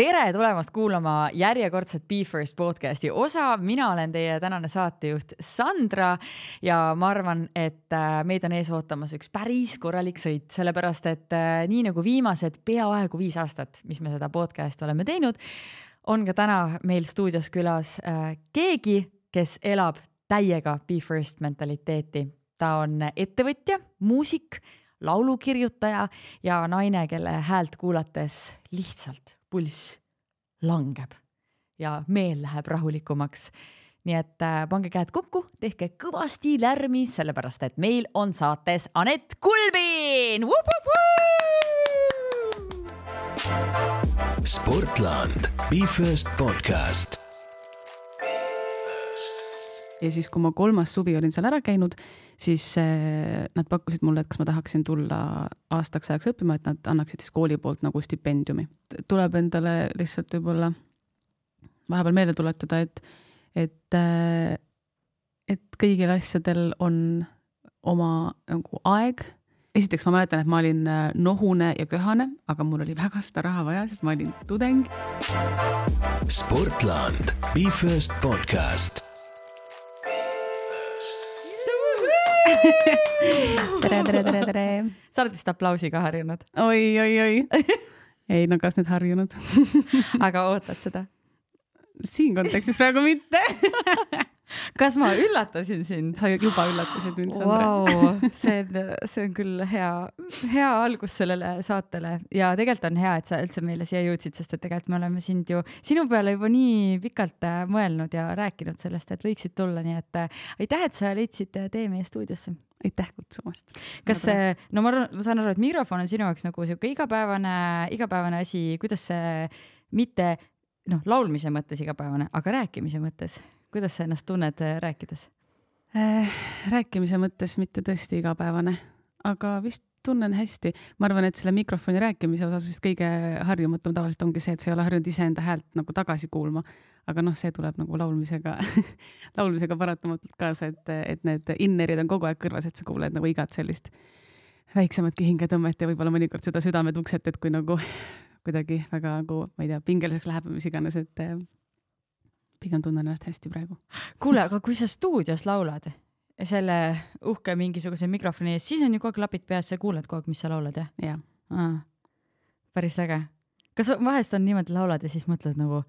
tere tulemast kuulama järjekordset Be First podcasti osa. mina olen teie tänane saatejuht Sandra ja ma arvan, et äh, meid on ees ootamas üks päris korralik sõit, sellepärast et äh, nii nagu viimased peaaegu viis aastat, mis me seda podcast'i oleme teinud, on ka täna meil stuudios külas äh, keegi, kes elab täiega Be First mentaliteeti. ta on ettevõtja, muusik laulukirjutaja ja naine, kelle häält kuulates lihtsalt pulss langeb ja meel läheb rahulikumaks. nii et äh, pange käed kokku, tehke kõvasti lärmi, sellepärast et meil on saates Anett Kulbin. Sportland, Be First podcast ja siis, kui ma kolmas suvi olin seal ära käinud, siis äh, nad pakkusid mulle, et kas ma tahaksin tulla aastaks ajaks õppima, et nad annaksid siis kooli poolt nagu stipendiumi. tuleb endale lihtsalt võib-olla vahepeal meelde tuletada, et, et, äh, et kõigil asjadel on oma nagu aeg. esiteks ma mäletan, et ma olin äh, nohune ja köhane, aga mul oli väga seda raha vaja, sest ma olin tudeng. Sportland, Be First podcast tere, tere, tere, tere. sa oled vist aplausiga harjunud oi, oi, oi. ei no kas nüüd harjunud aga ootad seda? siin kontekstis praegu mitte kas ma üllatasin sind? sa juba üllatasid mind, Sandra wow,. see on, see on küll hea, hea algus sellele saatele ja tegelikult on hea, et sa üldse meile siia jõudsid, sest et tegelikult me oleme sind ju sinu peale juba nii pikalt äh, mõelnud ja rääkinud sellest, et võiksid tulla, nii et äh, aitäh, et sa leidsid äh, tee meie stuudiosse aitäh kutsumast. kas see, no ma, ma saan aru, et mikrofon on sinu jaoks nagu sihuke igapäevane, igapäevane asi, kuidas see mitte noh, laulmise mõttes igapäevane, aga rääkimise mõttes kuidas sa ennast tunned äh, rääkides äh,? rääkimise mõttes mitte tõesti igapäevane, aga vist tunnen hästi. ma arvan, et selle mikrofoni rääkimise osas vist kõige harjumatum tavaliselt ongi see, et sa ei ole harjunud iseenda häält nagu tagasi kuulma. aga noh, see tuleb nagu laulmisega laulmisega paratamatult kaasa, et, et need innerid on kogu aeg kõrvas, et sa kuuled nagu igat sellist väiksematki hingetõmmet ja võib-olla mõnikord seda südametukset, et kui nagu kuidagi väga nagu, ma ei tea, pingeliseks läheb või mis iganes, et pigem tunnen ennast hästi praegu. kuule, aga kui sa stuudios laulad selle uhke mingisuguse mikrofoni ees, siis on ju kogu aeg klapid peas, sa kuuled kogu aeg, mis sa laulad, jah? jah. päris äge. kas vahest on niimoodi, laulad ja siis mõtled nagu,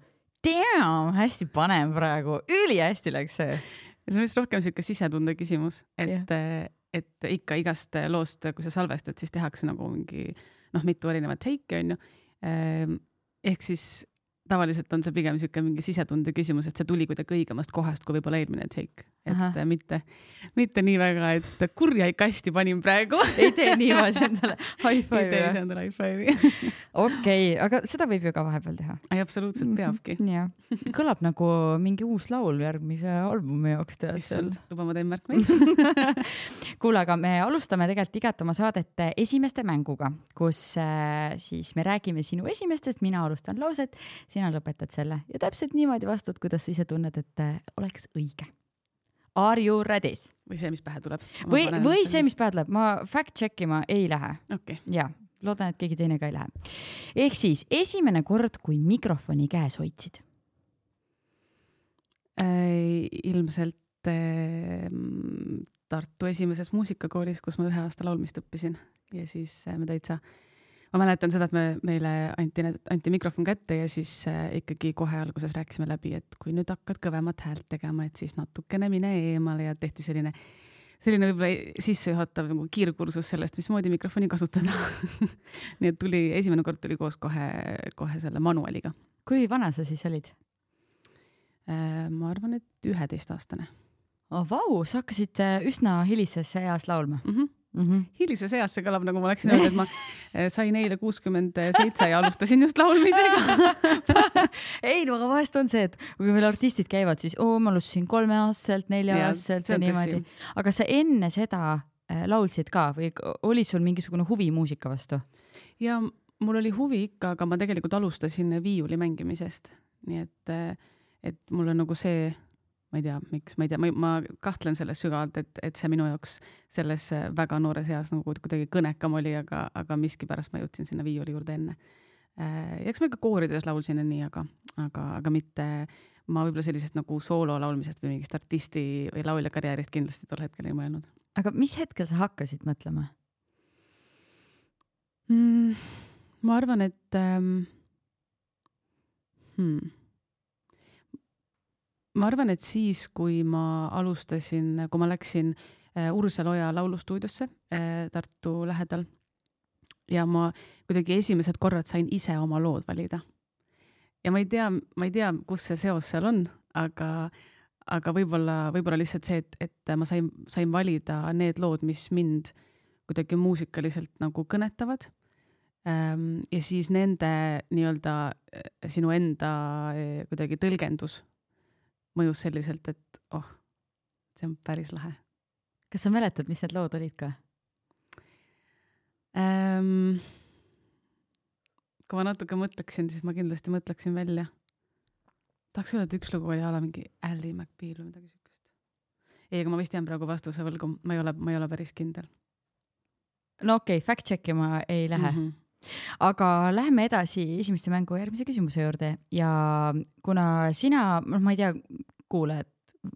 damn, hästi panev praegu, ülihästi läks see. see on vist rohkem sihuke sisetunde küsimus, et et ikka igast loost, kui sa salvestad, siis tehakse nagu mingi noh, mitu erinevat take'i onju. Ehk siis tavaliselt on see pigem niisugune mingi sisetunde küsimus, et see tuli kuidagi õigemast kohast kui võib-olla eelmine take, et Aha. mitte, mitte nii väga, et kurja kasti panin praegu ei tee niimoodi endale high five'i? ei tee ise endale high five'i. okei, aga seda võib ju ka vahepeal teha. ei, absoluutselt mhm. peabki. jah, kõlab nagu mingi uus laul järgmise albumi jaoks tead seal. luba, ma teen märkmeid kuule, aga me alustame tegelikult igat oma saadet esimeste mänguga, kus äh, siis me räägime sinu esimestest, mina alustan lauset sina lõpetad selle ja täpselt niimoodi vastad, kuidas sa ise tunned, et äh, oleks õige. Are you ready? või see, mis pähe tuleb. või, või see, mis pähe tuleb, ma fact check ima ei lähe okay.. ja, loodan, et keegi teine ka ei lähe. ehk siis esimene kord, kui mikrofoni käes hoidsid äh,? ilmselt äh, Tartu esimeses muusikakoolis, kus ma ühe aasta laulmist õppisin ja siis äh, me täitsa äh, ma mäletan seda, et me, meile anti, anti mikrofon kätte ja siis äh, ikkagi kohe alguses rääkisime läbi, et kui nüüd hakkad kõvemat häält tegema, et siis natukene mine eemale ja tehti selline, selline võib-olla sissejuhatav nagu kiirkursus sellest, mismoodi mikrofoni kasutada nii et tuli, esimene kord tuli koos kohe, kohe selle manuaaliga. kui vana sa siis olid äh,? ma arvan, et üheteistaastane oh,. Vau, sa hakkasid äh, üsna hilises eas laulma mm? -hmm mm -hmm. hilises eas see kõlab nagu ma oleksin öelnud, et ma eh, sain eile kuuskümmend seitse ja alustasin just laulmisega ei no aga vahest on see, et kui meil artistid käivad, siis oo, ma alustasin kolmeaastaselt, nelja-aastaselt ja, ja niimoodi. aga sa enne seda äh, laulsid ka või oli sul mingisugune huvi muusika vastu? ja mul oli huvi ikka, aga ma tegelikult alustasin viiuli mängimisest, nii et, eh, et mul on nagu see ma ei tea, miks, ma ei tea, ma, ma kahtlen selles sügavalt, et, et see minu jaoks selles väga noores eas nagu kuidagi kõnekam oli, aga, aga miskipärast ma jõudsin sinna viiuli juurde enne. ja eks ma ka koorides laulsin ja nii, aga, aga, aga mitte ma võib-olla sellisest nagu soolo laulmisest või mingist artisti või laulja karjäärist kindlasti tol hetkel ei mõelnud. aga mis hetkel sa hakkasid mõtlema mm,? ma arvan, et ähm, hmm, ma arvan, et siis, kui ma alustasin, kui ma läksin äh, Ursa Loja laulustuudiosse äh, Tartu lähedal ja ma kuidagi esimesed korrad sain ise oma lood valida. ja ma ei tea, ma ei tea, kus see seos seal on, aga, aga võib-olla, võib-olla lihtsalt see, et, et ma sain, sain valida need lood, mis mind kuidagi muusikaliselt nagu kõnetavad Ehm, ja siis nende nii-öelda eh, sinu enda kuidagi tõlgendus mõjus selliselt, et oh, see on päris lahe. kas sa mäletad, mis need lood olid ka ähm,? kui ma natuke mõtleksin, siis ma kindlasti mõtleksin välja. tahaks öelda, et üks lugu oli a la mingi Ally McBeal või midagi siukest. ei, aga ma vist jään praegu vastuse võlgu, ma ei ole, ma ei ole päris kindel. no okei okay,, fact check ima ei lähe mm. -hmm aga läheme edasi esimeste mängu järgmise küsimuse juurde ja kuna sina, noh, ma ei tea, kuulajad,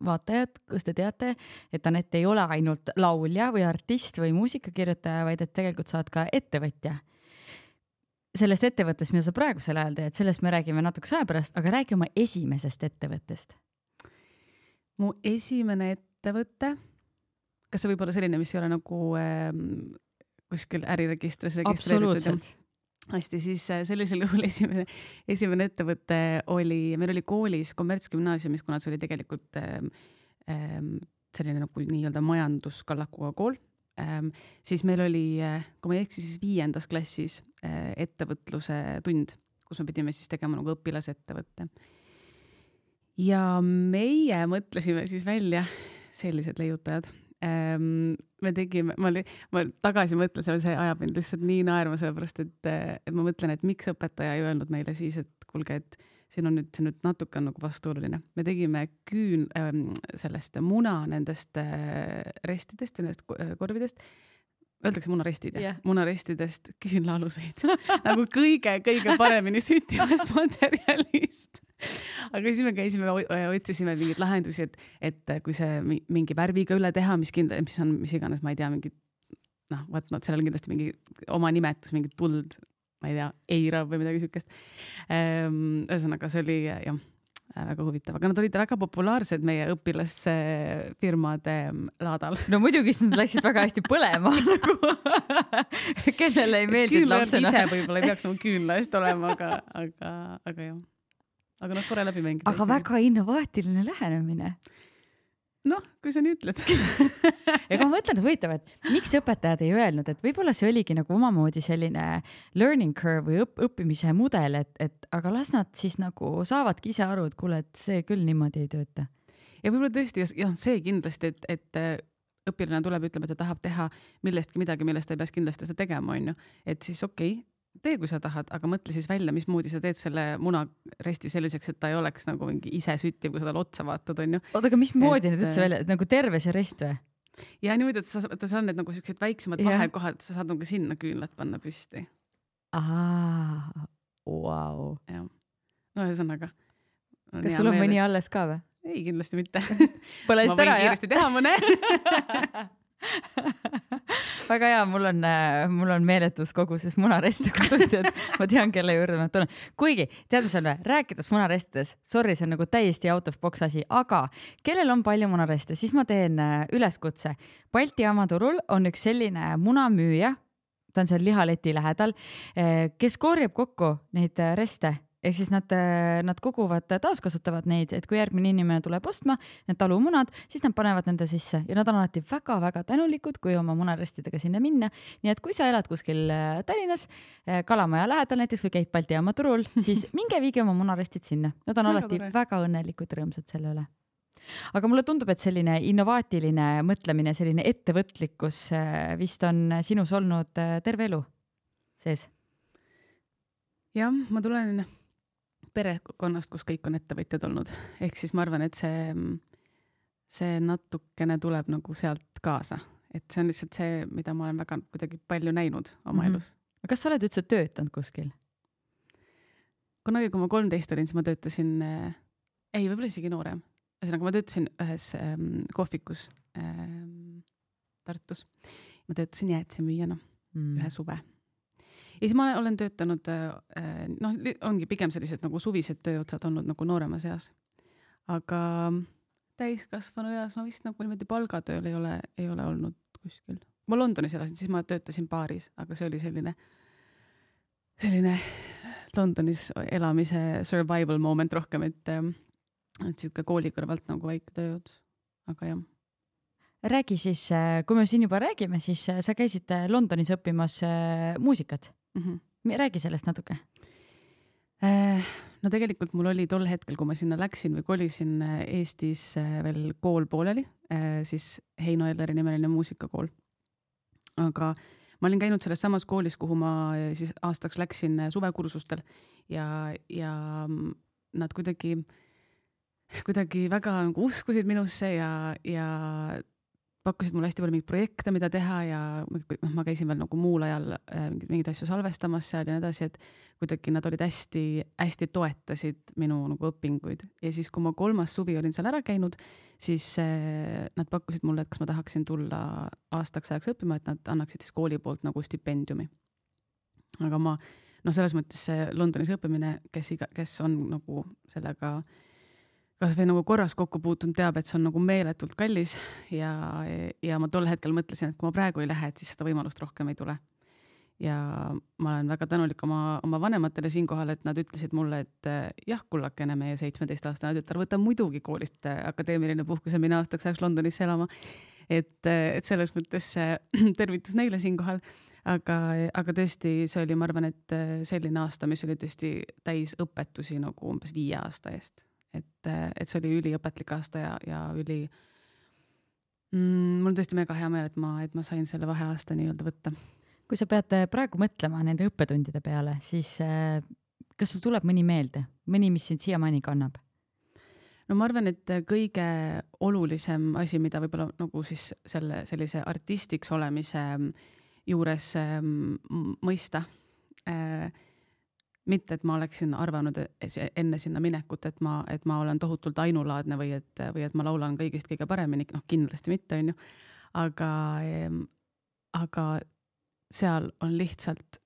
vaatajad, kas te teate, et Anett ei ole ainult laulja või artist või muusikakirjutaja, vaid et tegelikult sa oled ka ettevõtja. sellest ettevõttest, mida sa praegusel ajal teed, sellest me räägime natukese aja pärast, aga räägi oma esimesest ettevõttest. mu esimene ettevõte, kas see võib olla selline, mis ei ole nagu äh, kuskil äriregistris registreeritud. hästi, siis äh, sellisel juhul esimene, esimene ettevõte oli, meil oli koolis kommertsgümnaasiumis, kuna see oli tegelikult ähm, ähm, selline nagu nii-öelda majanduskallakuga kool ähm,, siis meil oli, äh, kui ma ei eksi, siis viiendas klassis äh, ettevõtluse tund, kus me pidime siis tegema nagu õpilasettevõtte. ja meie mõtlesime siis välja sellised leiutajad me tegime, ma ma tagasi mõtlen, see ajab mind lihtsalt nii naerma, sellepärast et, et ma mõtlen, et miks õpetaja ei öelnud meile siis, et kuulge, et siin on nüüd, see nüüd natuke on nagu vastuoluline. me tegime küün- äh,, sellest muna nendest äh, restidest ja nendest korvidest öeldakse munarestid jah yeah., munarestidest küünlaaluseid nagu kõige-kõige paremini süttivast materjalist aga siis me käisime, otsisime mingeid lahendusi, et, et kui see mingi värviga üle teha, mis kindla-, mis on, mis iganes, ma ei tea, mingi noh, vot, vot seal on kindlasti mingi oma nimetus, mingi tuld, ma ei tea, eirav või midagi siukest. Ehm, ühesõnaga, see oli jah väga huvitav, aga nad olid väga populaarsed meie õpilasfirmade mm, laadal. no muidugi, siis nad läksid väga hästi põlema nagu kellele ei meeldinud lapsena. ise võib-olla ei peaks nagu küünla eest olema, aga, aga, aga jah. aga noh, tore läbi mängida. aga väga innovaatiline lähenemine noh, kui sa nii ütled ega ma mõtlen, et huvitav, et miks õpetajad ei öelnud, et võib-olla see oligi nagu omamoodi selline learning curve või õpp, õppimise mudel, et, et aga las nad siis nagu saavadki ise aru, et kuule, et see küll niimoodi ei tööta. ja võib-olla tõesti jah, see kindlasti, et, et äh, õpilane tuleb, ütleb, et ta tahab teha millestki midagi, millest ta ei peaks kindlasti seda tegema, onju, et siis okei okay, tee, kui sa tahad, aga mõtle siis välja, mismoodi sa teed selle munaresti selliseks, et ta ei oleks nagu mingi ise süttiv, kui sa talle otsa vaatad, onju. oota, aga mismoodi nüüd üldse välja, nagu terve see rest või? ja niimoodi, et sa, ta seal on need nagu siuksed väiksemad yeah. vahekohad, sa saad nagu sinna küünlad panna püsti. ahaa, vau. jah, no ühesõnaga. kas sul on mõni alles ka või? ei, kindlasti mitte põlesid ära, jah? kiiresti teha mõne väga hea, mul on, äh, mul on meeletus koguses munareste kodus, tead, ma tean, kelle juurde ma tulen. kuigi, tead, mis on või, rääkides munarestidest, sorry, see on nagu täiesti out of box asi, aga kellel on palju munareste, siis ma teen äh, üleskutse. Balti jaama turul on üks selline munamüüja, ta on seal lihaleti lähedal, äh, kes korjab kokku neid reste ehk siis nad, nad koguvad, taaskasutavad neid, et kui järgmine inimene tuleb ostma need talumunad, siis nad panevad nende sisse ja nad on alati väga-väga tänulikud, kui oma munarestidega sinna minna. nii et kui sa elad kuskil äh, Tallinnas äh, Kalamaja lähedal näiteks või käid Balti jaama turul, siis minge viige oma munarestid sinna, nad on alati väga, väga õnnelikud rõõmsad selle üle aga mulle tundub, et selline innovaatiline mõtlemine, selline ettevõtlikkus äh, vist on sinus olnud terve elu sees. jah, ma tulen perekonnast, kus kõik on ettevõtjad olnud, ehk siis ma arvan, et see, see natukene tuleb nagu sealt kaasa, et see on lihtsalt see, mida ma olen väga kuidagi palju näinud oma mm -hmm. elus. kas sa oled üldse töötanud kuskil? kunagi, kui ma kolmteist olin, siis ma töötasin äh,, ei, võib-olla isegi noorem, ühesõnaga ma töötasin ühes ähm, kohvikus ähm, Tartus. ma töötasin jäätisemüüjana Mm. ühe suve. Ja siis ma olen töötanud äh, noh, ongi pigem sellised nagu suvised tööotsad olnud nagu nooremas eas. aga täiskasvanu eas ma vist nagu niimoodi palgatööl ei ole, ei ole olnud kuskil. ma Londonis elasin, siis ma töötasin baaris, aga see oli selline, selline Londonis elamise survival moment rohkem, et, et sihuke kooli kõrvalt nagu väike tööots, aga jah räägi siis, kui me siin juba räägime, siis äh, sa käisid äh, Londonis õppimas äh, muusikat. mm. -hmm. räägi sellest natuke. Äh, no tegelikult mul oli tol hetkel, kui ma sinna läksin või kolisin äh, Eestis äh, veel kool pooleli, siis Heino Elleri nimeline muusikakool. aga ma olin käinud selles samas koolis, kuhu ma siis aastaks läksin suvekursustel ja, ja mm, nad kuidagi, kuidagi väga nagu uskusid minusse ja, ja pakkusid mulle hästi palju mingeid projekte, mida teha ja noh, ma käisin veel nagu muul ajal äh, mingeid, mingeid asju salvestamas seal ja nii edasi, et kuidagi nad olid hästi-hästi toetasid minu nagu õpinguid ja siis, kui ma kolmas suvi olin seal ära käinud, siis äh, nad pakkusid mulle, et kas ma tahaksin tulla aastaks ajaks õppima, et nad annaksid siis kooli poolt nagu stipendiumi. aga ma noh, selles mõttes see Londonis õppimine, kes iga, kes on nagu sellega kasvõi nagu korras kokku puutunud, teab, et see on nagu meeletult kallis ja, ja ma tol hetkel mõtlesin, et kui ma praegu ei lähe, et siis seda võimalust rohkem ei tule ja ma olen väga tänulik oma, oma vanematele siinkohal, et nad ütlesid mulle, et eh, jah, kullakene, meie seitsmeteistaastane tütar, võta muidugi koolist eh, akadeemiline puhkus ja mine aastaks ajaks Londonisse elama. et, et selles mõttes eh, tervitus neile siinkohal, aga, aga tõesti, see oli, ma arvan, et eh, selline aasta, mis oli tõesti täis õpetusi nagu umbes viie aasta eest. et, et see oli üliõpetlik aasta ja, ja üli mm,, mul on tõesti mega hea meel, et ma, et ma sain selle vaheaasta nii-öelda võtta kui sa pead äh, praegu mõtlema nende õppetundide peale, siis äh, kas sul tuleb mõni meelde, mõni, mis sind siiamaani kannab? no ma arvan, et kõige olulisem asi, mida võib-olla nagu siis selle sellise artistiks olemise juures ähm, m- mõista äh,. mitte, et ma oleksin arvanud enne sinna minekut, et ma, et ma olen tohutult ainulaadne või et, või et ma laulan kõigist kõige paremini, noh kindlasti mitte, onju. aga, aga seal on lihtsalt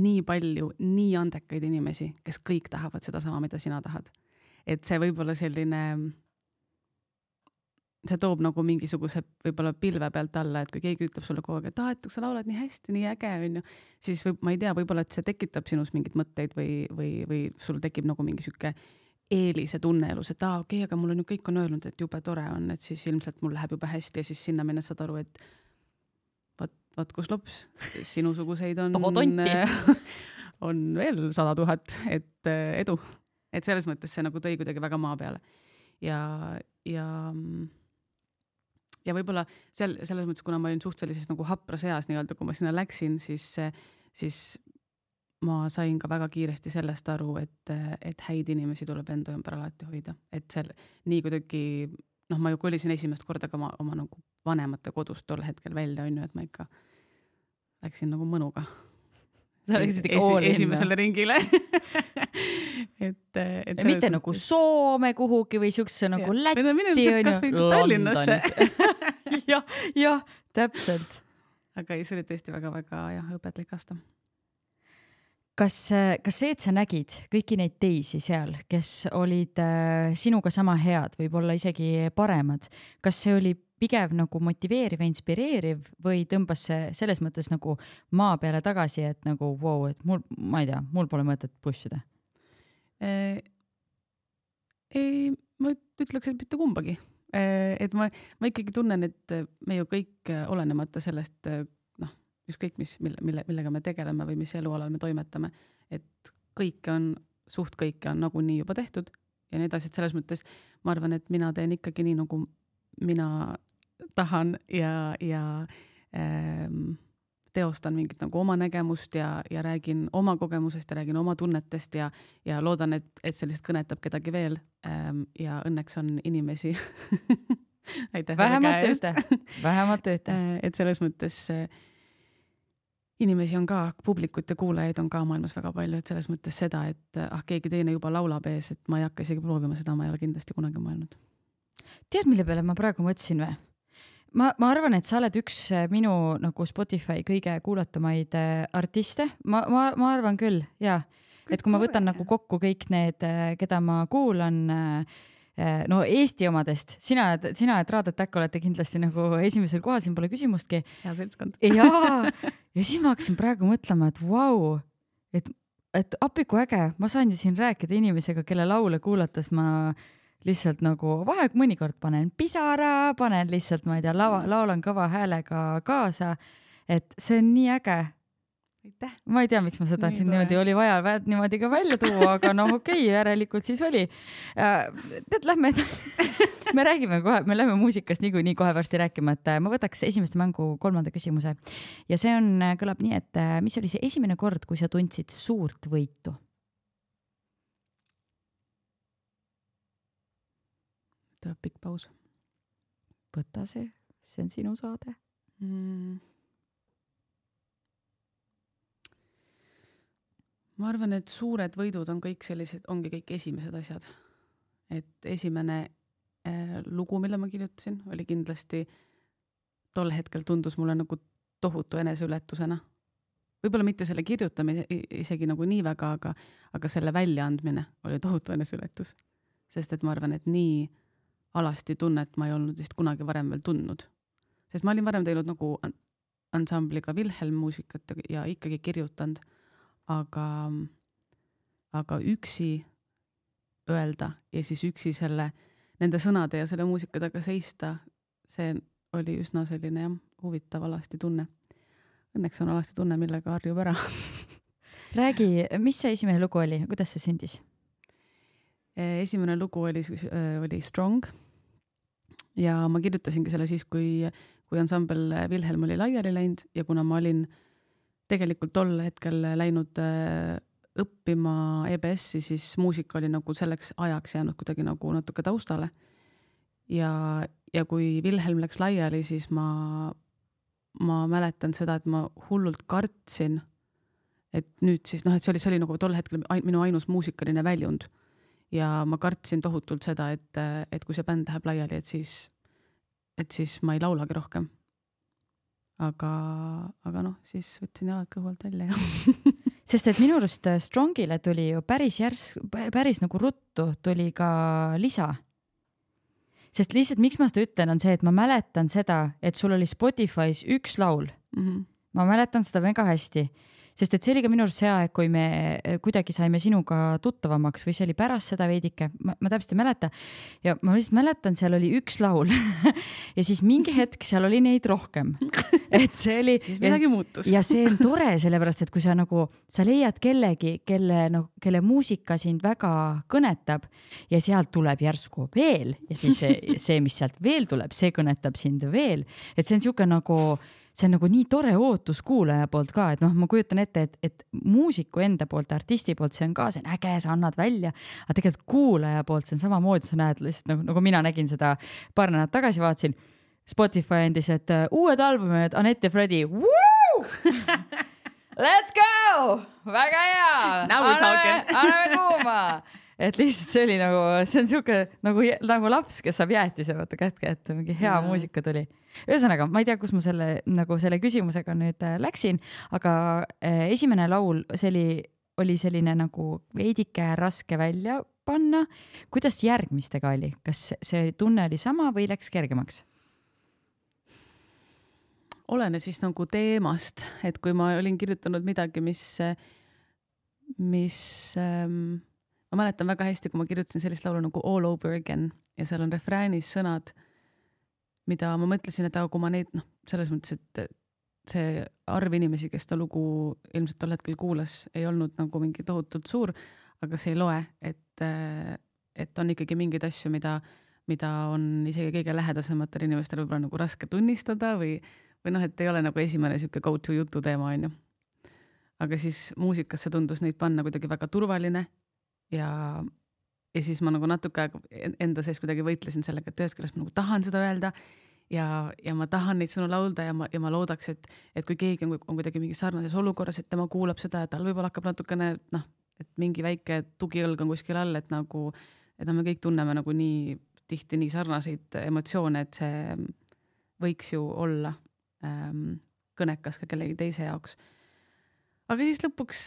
nii palju nii andekaid inimesi, kes kõik tahavad sedasama, mida sina tahad et see võib olla selline, see toob nagu mingisuguse võib-olla pilve pealt alla, et kui keegi ütleb sulle kogu aeg, et aa, et sa laulad nii hästi, nii äge onju, siis võib, ma ei tea, võib-olla, et see tekitab sinus mingeid mõtteid või, või, või sul tekib nagu mingi sihuke eelise tunne elus, et aa, okei okay,, aga mul on ju kõik on öelnud, et jube tore on, et siis ilmselt mul läheb jube hästi ja siis sinna minnes saad aru, et vot, vot kus lops, sinusuguseid on on veel sada tuhat, et äh, edu. Et selles mõttes see nagu tõi kuidagi väga maa peale. Ja, ja ja võib-olla seal selles mõttes, kuna ma olin suht sellises nagu hapras eas nii-öelda, kui ma sinna läksin, siis, siis ma sain ka väga kiiresti sellest aru, et, et häid inimesi tuleb enda ümber alati hoida, et seal nii kuidagi noh, ma ju kolisin esimest korda ka oma, oma nagu vanemate kodust tol hetkel välja, on ju, et ma ikka läksin nagu mõnuga sa läksid ikka all in esimesele ringile et, et ja mitte nagu Soome kuhugi või siukse nagu Lätti no mine lihtsalt kasvõi Tallinnasse. jah, jah, täpselt. aga ei, see oli tõesti väga-väga jah, õpetlik aasta. kas, kas see, et sa nägid kõiki neid teisi seal, kes olid äh, sinuga sama head, võib-olla isegi paremad, kas see oli pigem nagu motiveeriv ja inspireeriv või tõmbas see selles mõttes nagu maa peale tagasi, et nagu vau wow,, et mul, ma ei tea, mul pole mõtet push ida? ei, ma ütleks, et mitte kumbagi. et ma, ma ikkagi tunnen, et me ju kõik, olenemata sellest, ükskõik mis, mille, mille, millega me tegeleme või mis elualal me toimetame, et kõike on, suht kõike on nagunii juba tehtud ja nii edasi, et selles mõttes ma arvan, et mina teen ikkagi nii, nagu mina tahan ja, ja ähm, teostan mingit nagu oma nägemust ja, ja räägin oma kogemusest ja räägin oma tunnetest ja, ja loodan, et, et see lihtsalt kõnetab kedagi veel ähm,. ja õnneks on inimesi aitäh. vähemalt ühte, vähemalt ühte. et selles mõttes, inimesi on ka, publikut ja kuulajaid on ka maailmas väga palju, et selles mõttes seda, et ah, keegi teine juba laulab ees, et ma ei hakka isegi proovima, seda ma ei ole kindlasti kunagi mõelnud. tead, mille peale ma praegu mõtlesin või? ma, ma arvan, et sa oled üks äh, minu nagu Spotify kõige kuulatumaid äh, artiste, ma, ma, ma arvan küll ja, et kui ma võtan nagu kokku kõik need, äh, keda ma kuulan no Eesti omadest, sina, sina ja Trad Attack olete kindlasti nagu esimesel kohal, siin pole küsimustki. hea seltskond. ja, ja siis ma hakkasin praegu mõtlema, et vau wow,, et, et appi kui äge, ma saan ju siin rääkida inimesega, kelle laule kuulates ma lihtsalt nagu vahel mõnikord panen pisara, panen lihtsalt, ma ei tea, lava, laulan kõva häälega kaasa. et see on nii äge. Aitäh. ma ei tea, miks ma seda nii siin niimoodi oli vaja niimoodi ka välja tuua, aga noh, okei okay,, järelikult siis oli. tead, lähme edasi me räägime kohe, me läheme muusikast niikuinii kohe varsti rääkima, et ma võtaks esimeste mängu kolmanda küsimuse ja see on, kõlab nii, et mis oli see esimene kord, kui sa tundsid suurt võitu tuleb pikk paus. võta see, see on sinu saade mm.. Ma arvan, et suured võidud on kõik sellised, ongi kõik esimesed asjad. et esimene äh, lugu, mille ma kirjutasin, oli kindlasti tol hetkel tundus mulle nagu tohutu eneseületusena. võib-olla mitte selle kirjutamine isegi nagu nii väga, aga, aga selle väljaandmine oli tohutu eneseületus. sest et ma arvan, et nii alasti tunnet ma ei olnud vist kunagi varem veel tundnud. sest ma olin varem teinud nagu ansambliga Wilhelm muusikat ja ikkagi kirjutanud, aga, aga üksi öelda ja siis üksi selle, nende sõnade ja selle muusika taga seista, see oli üsna selline jah, huvitav alasti tunne. Õnneks on alasti tunne, millega harjub ära räägi, mis see esimene lugu oli, kuidas see sündis? Eh, esimene lugu oli, eh, oli Strong ja ma kirjutasingi selle siis, kui, kui ansambel Wilhelm oli laiali läinud ja kuna ma olin tegelikult tol hetkel läinud eh, õppima EBS-i, siis muusika oli nagu selleks ajaks jäänud kuidagi nagu natuke taustale. ja, ja kui Wilhelm läks laiali, siis ma, ma mäletan seda, et ma hullult kartsin, et nüüd siis noh, et see oli, see oli nagu tol hetkel minu ainus muusikaline väljund ja ma kartsin tohutult seda, et, et kui see bänd läheb laiali, et siis, et siis ma ei laulagi rohkem. Aga, aga noh, siis võtsin jalad kõhu alt välja ja sest et minu arust Strongile tuli ju päris järsk, päris nagu ruttu tuli ka lisa. sest lihtsalt, miks ma seda ütlen, on see, et ma mäletan seda, et sul oli Spotify's üks laul mm. -hmm. ma mäletan seda väga hästi sest et see oli ka minu arust see aeg, kui me eh, kuidagi saime sinuga tuttavamaks või see oli pärast seda veidike, ma täpselt ei mäleta. ja ma lihtsalt mäletan, seal oli üks laul ja siis mingi hetk seal oli neid rohkem. et see oli. siis midagi muutus. ja see on tore, sellepärast et kui sa nagu, sa leiad kellegi, kelle noh, kelle muusika sind väga kõnetab ja sealt tuleb järsku veel ja siis see, see, mis sealt veel tuleb, see kõnetab sind veel, et see on niisugune nagu see on nagu nii tore ootus kuulaja poolt ka, et noh, ma kujutan ette, et, et muusiku enda poolt, artisti poolt, see on ka, see on äge, sa annad välja, aga tegelikult kuulaja poolt see on samamoodi, sa näed lihtsalt nagu, nagu mina nägin seda paar nädalat tagasi, vaatasin Spotify andis, et uh, uued albumid Anett ja Fredi. Let's go, väga hea. anname, anname kuuma et lihtsalt see oli nagu, see on sihuke nagu, nagu laps, kes saab jäätise vaata kätte, et mingi hea ja. muusika tuli. ühesõnaga, ma ei tea, kus ma selle nagu selle küsimusega nüüd äh, läksin, aga äh, esimene laul, see oli, oli selline nagu veidike raske välja panna. kuidas järgmistega oli, kas see tunne oli sama või läks kergemaks? olenes siis nagu teemast, et kui ma olin kirjutanud midagi, mis, mis ähm, ma mäletan väga hästi, kui ma kirjutasin sellist laulu nagu All over again ja seal on refräänis sõnad, mida ma mõtlesin, et aga kui ma neid noh, selles mõttes, et see arv inimesi, kes seda lugu ilmselt tol hetkel kuulas, ei olnud nagu mingi tohutult suur, aga see ei loe, et, et on ikkagi mingeid asju, mida, mida on isegi kõige lähedasematel inimestel võib-olla nagu raske tunnistada või, või noh, et ei ole nagu esimene sihuke go to jututeema, onju. aga siis muusikasse tundus neid panna kuidagi väga turvaline ja, ja siis ma nagu natuke aega enda sees kuidagi võitlesin sellega, et ühest küljest ma nagu tahan seda öelda ja, ja ma tahan neid sõnu laulda ja ma, ja ma loodaks, et, et kui keegi on, on kuidagi mingis sarnases olukorras, et tema kuulab seda ja tal võib-olla hakkab natukene noh, et mingi väike tugiõlg on kuskil all, et nagu, et noh, me kõik tunneme nagu nii tihti nii sarnaseid emotsioone, et see võiks ju olla ähm, kõnekas ka kellegi teise jaoks. aga siis lõpuks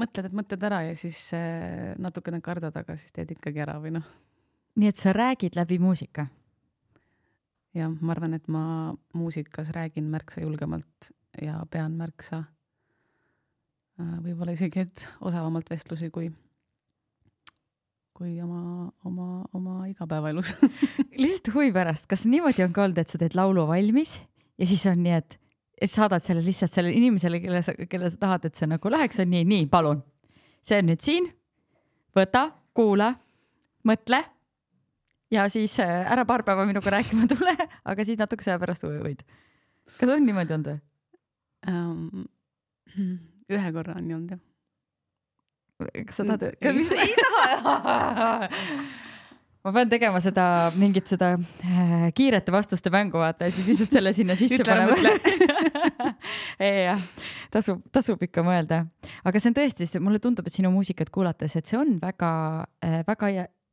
mõtled, et mõtled ära ja siis äh, natukene kardad, aga siis teed ikkagi ära või noh. nii et sa räägid läbi muusika? jah, ma arvan, et ma muusikas räägin märksa julgemalt ja pean märksa äh, võib-olla isegi, et osavamalt vestlusi kui kui oma, oma, oma igapäevaelus lihtsalt huvi pärast, kas niimoodi on ka olnud, et sa teed laulu valmis ja siis on nii, et ja saadad selle lihtsalt sellele inimesele, kelle sa, kelle sa tahad, et see nagu läheks, on nii, nii, palun. see on nüüd siin. võta, kuula, mõtle. ja siis äh, ära paar päeva minuga rääkima tule, aga siis natukese aja pärast võid. kas on niimoodi olnud või um,? ühe korra on nii olnud jah kas sa tahad, ei taha ma pean tegema seda mingit seda äh, kiirete vastuste mängu vaata ja siis lihtsalt selle sinna sisse panema. jah, tasub, tasub ikka mõelda, aga see on tõesti, mulle tundub, et sinu muusikat kuulates, et see on väga äh,, väga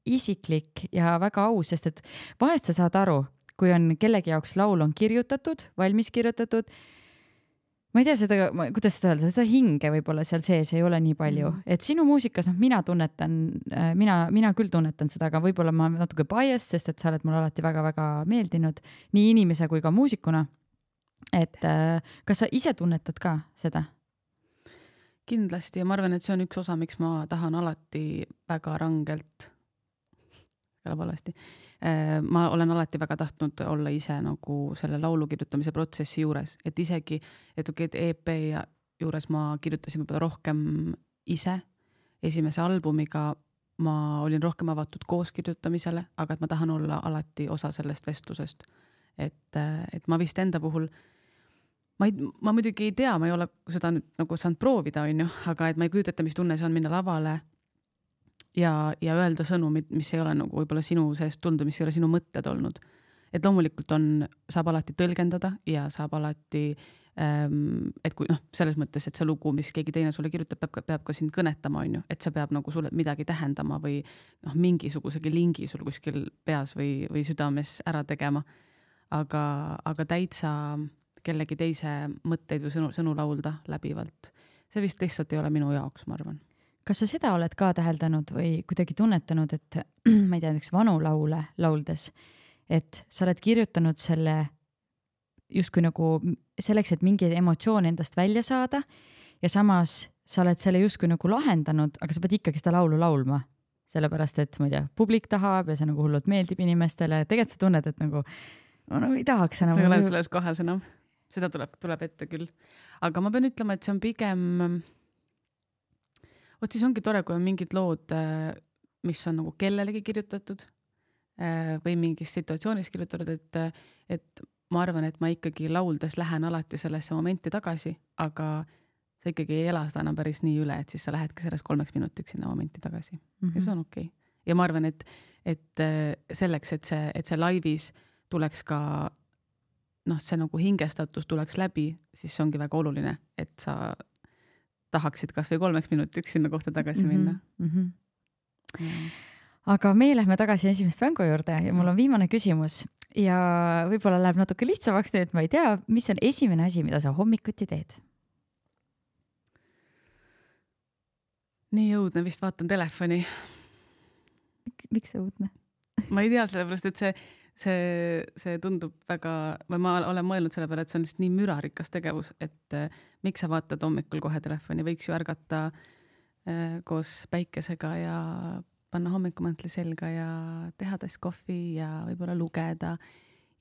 isiklik ja väga aus, sest et vahest sa saad aru, kui on kellegi jaoks laul on kirjutatud, valmis kirjutatud ma ei tea seda, kuidas seda öelda, seda hinge võib-olla seal sees ei ole nii palju mm, et sinu muusikas, noh, mina tunnetan, äh, mina, mina küll tunnetan seda, aga võib-olla ma natuke biased, sest et sa oled mulle alati väga-väga meeldinud nii inimese kui ka muusikuna. et äh, kas sa ise tunnetad ka seda? kindlasti ja ma arvan, et see on üks osa, miks ma tahan alati väga rangelt, kõlab valesti Äh, ma olen alati väga tahtnud olla ise nagu selle laulu kirjutamise protsessi juures, et isegi, et okei okay,, et EP juures ma kirjutasin võib-olla rohkem ise. esimese albumiga ma olin rohkem avatud kooskirjutamisele, aga et ma tahan olla alati osa sellest vestlusest. et, et ma vist enda puhul ma ei, ma muidugi ei tea, ma ei ole seda nüüd nagu saanud proovida, onju, aga et ma ei kujuta ette, mis tunne see on minna lavale ja, ja öelda sõnumid, mis ei ole nagu võib-olla sinu seest tulnud, mis ei ole sinu mõtted olnud. et loomulikult on, saab alati tõlgendada ja saab alati ähm,, et kui noh, selles mõttes, et see lugu, mis keegi teine sulle kirjutab, peab peab ka sind kõnetama, on ju, et see peab nagu sulle midagi tähendama või noh, mingisugusegi lingi sul kuskil peas või, või südames ära tegema. aga, aga täitsa kellegi teise mõtteid või sõnu, sõnu laulda läbivalt, see vist lihtsalt ei ole minu jaoks, ma arvan kas sa seda oled ka täheldanud või kuidagi tunnetanud, et ma ei tea, näiteks vanu laule lauldes, et sa oled kirjutanud selle justkui nagu selleks, et mingi emotsioon endast välja saada ja samas sa oled selle justkui nagu lahendanud, aga sa pead ikkagi seda laulu laulma. sellepärast, et ma ei tea, publik tahab ja see nagu hullult meeldib inimestele, tegelikult sa tunned, et nagu no nagu ei tahaks enam. ei ole selles kohas enam, seda tuleb, tuleb ette küll. aga ma pean ütlema, et see on pigem vot siis ongi tore, kui on mingid lood, äh, mis on nagu kellelegi kirjutatud äh, või mingis situatsioonis kirjutatud, et, et ma arvan, et ma ikkagi lauldes lähen alati sellesse momenti tagasi, aga sa ikkagi ei ela seda enam päris nii üle, et siis sa lähedki sellest kolmeks minutiks sinna momenti tagasi mm -hmm. ja see on okei okay.. ja ma arvan, et, et äh, selleks, et see, et see laivis tuleks ka noh, see nagu hingestatus tuleks läbi, siis see ongi väga oluline, et sa tahaksid kasvõi kolmeks minutiks sinna kohta tagasi minna mm. -hmm. Mm. aga meie lähme tagasi esimest mängu juurde ja mul on viimane küsimus ja võib-olla läheb natuke lihtsamaks nüüd, ma ei tea, mis on esimene asi, mida sa hommikuti teed? nii õudne, vist vaatan telefoni. miks õudne ma ei tea, sellepärast et see see, see tundub väga, või ma olen mõelnud selle peale, et see on lihtsalt nii mürarikas tegevus, et äh, miks sa vaatad hommikul kohe telefoni, võiks ju ärgata äh, koos päikesega ja panna hommikumäntli selga ja teha tass kohvi ja võib-olla lugeda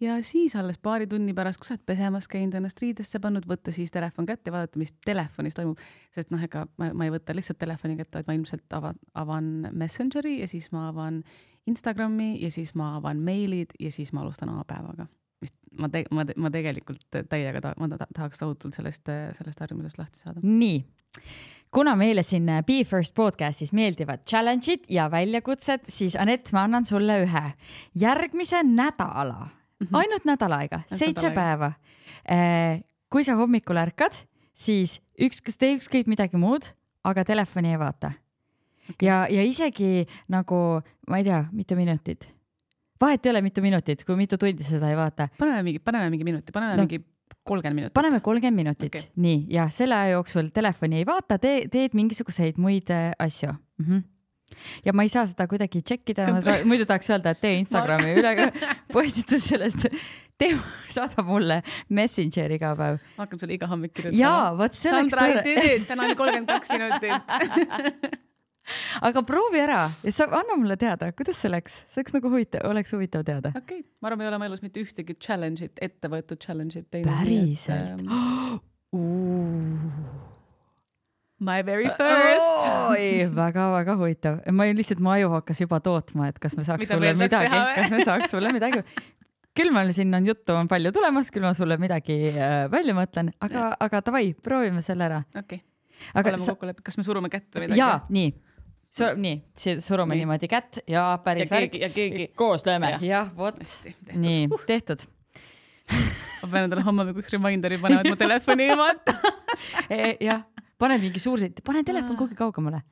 ja siis alles paari tunni pärast, kui sa oled pesemas käinud, ennast riidesse pannud, võtta siis telefon kätte vaadata, mis telefonis toimub. sest noh, ega ma, ma ei võta lihtsalt telefoni kätte, vaid ma ilmselt avan, avan Messengeri ja siis ma avan Instagrami ja siis ma avan meilid ja siis ma alustan oma päevaga. vist ma te-, ma, ma tegelikult täiega ta-, ma tahaks tohutult sellest, sellest harjumusest lahti saada. nii kuna meile siin Be First podcastis meeldivad challenge'id ja väljakutsed, siis Anett, ma annan sulle ühe. järgmise nädala ainult nädal aega, seitse päeva. kui sa hommikul ärkad, siis üks, kas tee ükskõik midagi muud, aga telefoni ei vaata Okei. ja, ja isegi nagu ma ei tea, mitu minutit, vahet ei ole, mitu minutit, kui mitu tundi seda ei vaata, paneme mingi, paneme mingi minuti, paneme No. mingi kolmkümmend minutit. paneme kolmkümmend minutit okay., nii ja selle aja jooksul telefoni ei vaata, tee, teed mingisuguseid muid äh, asju mm. -hmm. Ja ma ei saa seda kuidagi tšekkida, muidu tahaks öelda, et tee Instagrami üle postitus sellest, tee, saada mulle Messengeri iga päev. ma hakkan sulle iga hommik kirjutama. jaa, vot see oleks tore, täna oli kolmkümmend kaks minutit. aga proovi ära ja sa anna mulle teada, kuidas see läks, see oleks nagu huvitav, oleks huvitav teada. okei okay., ma arvan, me ei ole oma elus mitte ühtegi challenge'it, ette võetud challenge'it teinud. päriselt? My very first. oi, väga-väga huvitav, ma olin lihtsalt, mu aju hakkas juba tootma, et kas me saaks Mida sulle midagi kas me saaks sulle midagi. küll mul siin on juttu on palju tulemas, küll ma sulle midagi äh, välja mõtlen, aga, aga davai, proovime selle ära. okei, aga oleme sa, kokku leppinud, kas me surume kätt või midagi? jaa, nii, nii, surume Nii. niimoodi kätt ja ja päris värk keegi, ja keegi. koos lööme, Jah. jah, vot, nii, tehtud. ma pean endale hommikuks reminder'i panema, et ma telefoni ei vaata. jah, pane mingi suur, pane telefon kuhugi kaugemale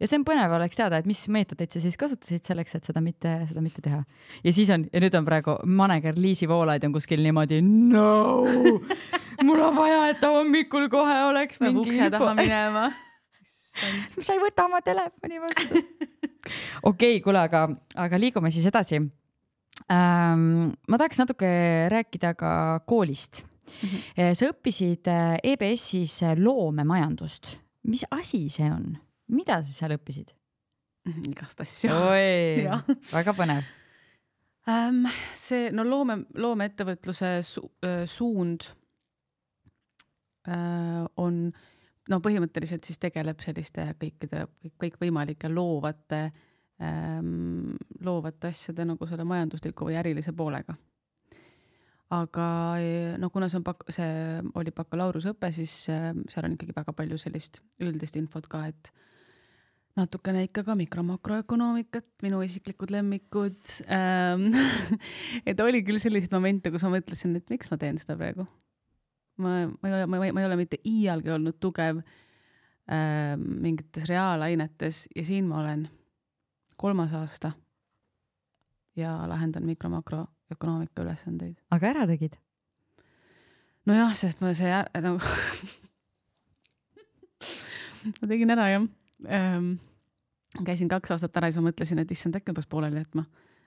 ja see on põnev oleks teada, et mis meetodeid sa siis kasutasid selleks, et seda mitte, seda mitte teha. ja siis on, ja nüüd on praegu maneger Liisi Voolaid on kuskil niimoodi no, mul on vaja, et ta hommikul kohe oleks peab mingi ukse taha minema. sa ei võta oma telefoni vastu. okei, kuule, aga, aga liigume siis edasi ähm,. ma tahaks natuke rääkida ka koolist mm. -hmm. sa õppisid EBS-is loomemajandust. mis asi see on, mida sa seal õppisid? igast asju. oi väga põnev. ähm,. see, no loome, loomeettevõtluse su, äh, suund äh, on, no põhimõtteliselt siis tegeleb selliste kõikide, kõik, kõikvõimalike loovate ähm,, loovate asjade nagu selle majandusliku või ärilise poolega. Aga eh, no kuna see on bak-, see oli bakalaureuseõpe, siis äh, seal on ikkagi väga palju sellist üldist infot ka, et natukene ikka ka mikro-makroökonoomikat, minu isiklikud lemmikud ähm. et oli küll selliseid momente, kus ma mõtlesin, et miks ma teen seda praegu. ma, ma ei ole, ma ei, ma ei ole mitte iialgi olnud tugev ähm, mingites reaalainetes ja siin ma olen kolmas aasta ja lahendan mikro-makroökonoomika ülesandeid. aga ära tegid? nojah, sest ma see är- nagu ma tegin ära jah ähm,. käisin kaks aastat ära ja siis ma mõtlesin, et issand, äkki ma peaks pooleli jätma.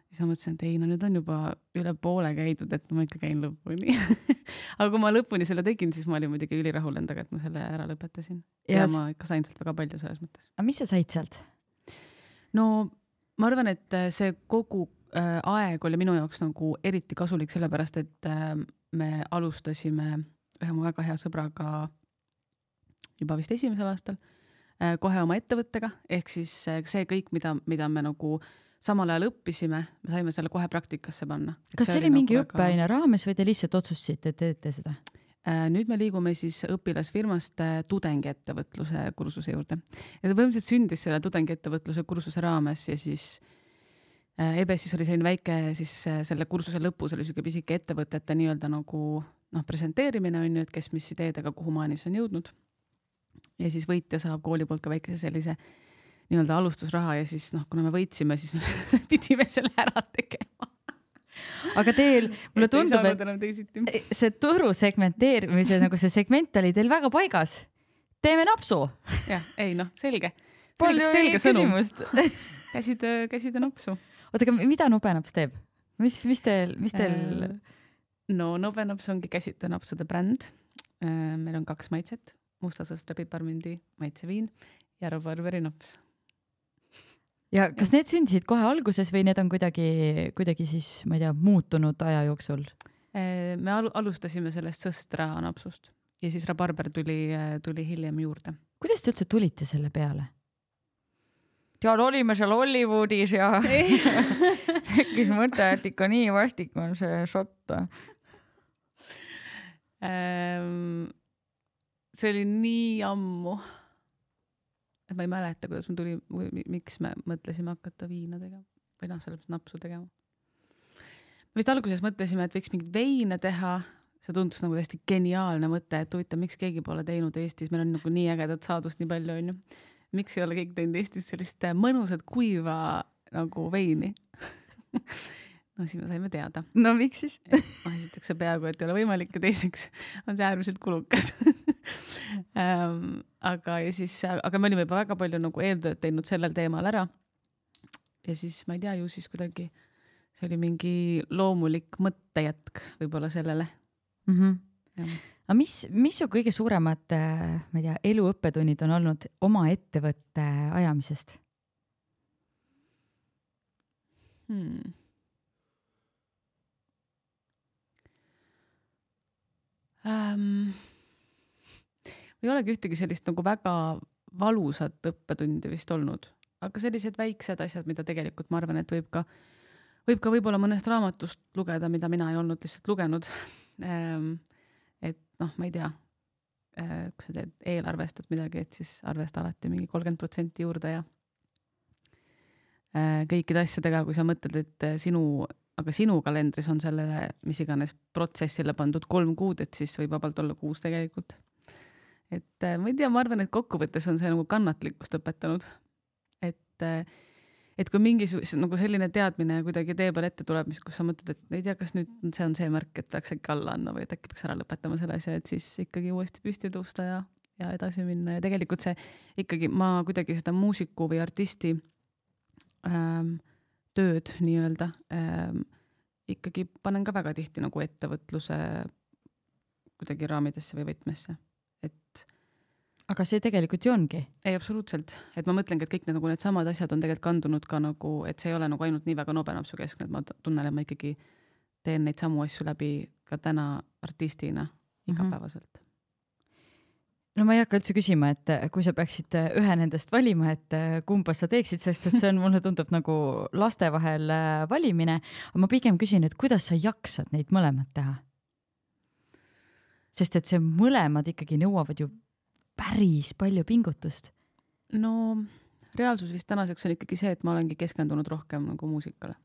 siis ma mõtlesin, et ei no nüüd on juba üle poole käidud, et ma ikka käin lõpuni. aga kui ma lõpuni selle tegin, siis ma olin muidugi ülirahul endaga, et ma selle ära lõpetasin ja, ma ikka sain sealt väga palju selles mõttes. aga mis sa said sealt? no ma arvan, et see kogu äh, aeg oli minu jaoks nagu eriti kasulik, sellepärast et äh, me alustasime ühe mu väga hea sõbraga juba vist esimesel aastal äh, kohe oma ettevõttega, ehk siis äh, see kõik, mida, mida me nagu samal ajal õppisime, me saime selle kohe praktikasse panna. kas see oli mingi õppeaine raames või te lihtsalt otsustasite, et teete seda? Äh, nüüd me liigume siis õpilasfirmast äh, tudengiettevõtluse kursuse juurde ja see põhimõtteliselt sündis selle tudengiettevõtluse kursuse raames ja siis äh, EBS-is oli selline väike siis äh, selle kursuse lõpus oli siuke pisike ettevõtete nii-öelda nagu noh, presenteerimine on ju, et kes mis ideedega kuhumaani see on jõudnud. ja siis võitja saab kooli poolt ka väikese sellise nii-öelda alustusraha ja siis noh, kuna me võitsime, siis me pidime selle ära tegema. aga teil, mulle tundub, et teisiti. see turu segmenteerimise nagu see segment oli teil väga paigas. teeme napsu. jah, ei noh, selge. palju selge sõnum, küsimust. käsid, käsid on nopsu. oota, aga mida Nubenaps teeb? mis, mis teil, mis teil Äh, no Nobenaps ongi käsitöönapsude bränd. meil on kaks maitset, musta sõstra piparmündi maitseviin ja rabarberi naps. ja kas need sündisid kohe alguses või need on kuidagi, kuidagi siis, ma ei tea, muutunud aja jooksul? me al alustasime sellest sõstra napsust ja siis rabarber tuli, tuli hiljem juurde. kuidas te üldse tulite selle peale? tead, olime seal Hollywoodis ja tekkis mõte, et ikka nii vastik on see šott. Ehm, see oli nii ammu, et ma ei mäleta, kuidas me tuli, miks me mõtlesime hakata viina tegema või noh, selles mõttes napsu tegema. vist alguses mõtlesime, et võiks mingeid veine teha, see tundus nagu täiesti geniaalne mõte, et huvitav, miks keegi pole teinud Eestis, meil on nagu nii ägedat saadust nii palju, onju. Miks ei ole keegi teinud Eestis sellist äh, mõnusat kuiva nagu veini no siis me saime teada. no miks siis? noh, esiteks see peaaegu, et ei ole võimalik ja teiseks on see äärmiselt kulukas ähm, aga, ja siis, aga me olime juba väga palju nagu eeltööd teinud sellel teemal ära. ja siis ma ei tea, ju siis kuidagi see oli mingi loomulik mõttejätk võib-olla sellele mm. -hmm. Aga mis, mis su kõige suuremad, ma ei tea, eluõppetunnid on olnud oma ettevõtte ajamisest hmm.? ähm,? ei olegi ühtegi sellist nagu väga valusat õppetundi vist olnud, aga sellised väiksed asjad, mida tegelikult ma arvan, et võib ka, võib ka võib-olla mõnest raamatust lugeda, mida mina ei olnud lihtsalt lugenud noh, ma ei tea äh,, kui sa teed eelarvestad midagi, et siis arvesta alati mingi kolmkümmend protsenti juurde ja äh, kõikide asjadega, kui sa mõtled, et sinu aga sinu kalendris on sellele mis iganes protsessile pandud kolm kuud, et siis võib vabalt olla kuus tegelikult. et äh, ma ei tea, ma arvan, et kokkuvõttes on see nagu kannatlikkust õpetanud. et, äh, et kui mingisugune nagu selline teadmine kuidagi tee peal ette tuleb, mis, kus sa mõtled, et ei tea, kas nüüd see on see märk, et peaks äkki alla andma või et äkki peaks ära lõpetama selle asja, et siis ikkagi uuesti püsti tõusta ja, ja edasi minna ja tegelikult see ikkagi ma kuidagi seda muusiku või artisti ähm, tööd nii-öelda ähm, ikkagi panen ka väga tihti nagu ettevõtluse kuidagi raamidesse või võtmesse, et. Aga see tegelikult ju ongi. ei, absoluutselt, et ma mõtlengi, et kõik need nagu needsamad asjad on tegelikult kandunud ka nagu, et see ei ole nagu ainult nii väga nobenapsu keskne, et ma tunnen, et ma ikkagi teen neid samu asju läbi ka täna artistina igapäevaselt mm. -hmm no ma ei hakka üldse küsima, et kui sa peaksid ühe nendest valima, et kumba sa teeksid, sest et see on, mulle tundub nagu laste vahel valimine. aga ma pigem küsin, et kuidas sa jaksad neid mõlemat teha? sest et see mõlemad ikkagi nõuavad ju päris palju pingutust. no reaalsus vist tänaseks on ikkagi see, et ma olengi keskendunud rohkem nagu muusikale.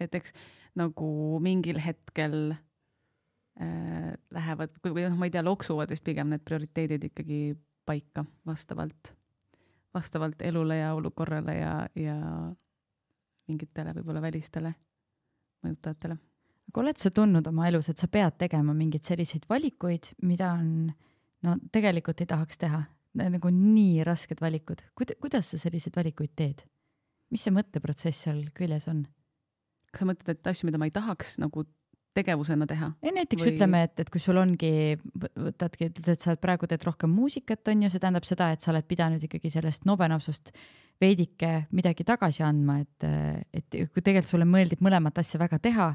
et eks nagu mingil hetkel äh, lähevad või noh, ma ei tea, loksuvad vist pigem need prioriteedid ikkagi paika vastavalt, vastavalt elule ja olukorrale ja, ja mingitele võib-olla välistele mõjutajatele. aga oled sa tundnud oma elus, et sa pead tegema mingeid selliseid valikuid, mida on no tegelikult ei tahaks teha, nagu nii rasked valikud, kuidas sa selliseid valikuid teed? mis see mõtteprotsess seal küljes on? kas sa mõtled, et asju, mida ma ei tahaks nagu tegevusena teha. näiteks või... ütleme, et, et kui sul ongi, võtadki, ütled, et sa praegu teed rohkem muusikat, on ju, see tähendab seda, et sa oled pidanud ikkagi sellest nobenapsust veidike midagi tagasi andma, et, et kui tegelikult sulle meeldib mõlemat asja väga teha,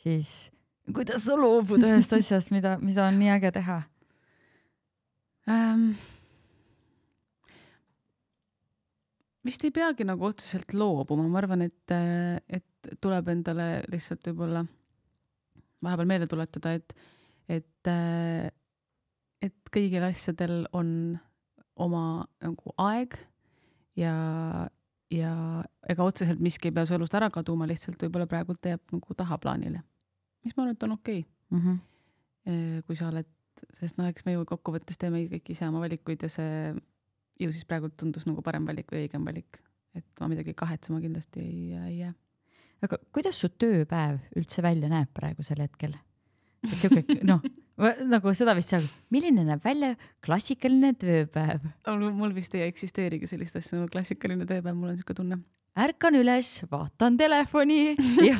siis kuidas sa loobud ühest asjast, mida, mida on nii äge teha ähm,? vist ei peagi nagu otseselt loobuma, ma arvan, et, et tuleb endale lihtsalt võib-olla vahepeal meelde tuletada, et, et, et kõigil asjadel on oma nagu aeg ja, ja ega otseselt miski ei pea su elust ära kaduma, lihtsalt võib-olla praegult jääb nagu tahaplaanile. mis ma arvan, et on okei okay. mm. -hmm. kui sa oled, sest noh, eks me ju kokkuvõttes teeme kõik ise oma valikuid ja see ju siis praegult tundus nagu parem valik või õigem valik. et ma midagi kahetsema kindlasti ei, ei jää aga kuidas su tööpäev üldse välja näeb praegusel hetkel? et siuke noh, nagu seda vist seal, milline näeb välja klassikaline tööpäev? mul vist ei eksisteerigi sellist asja nagu klassikaline tööpäev, mul on siuke tunne ärkan üles, vaatan telefoni. Ja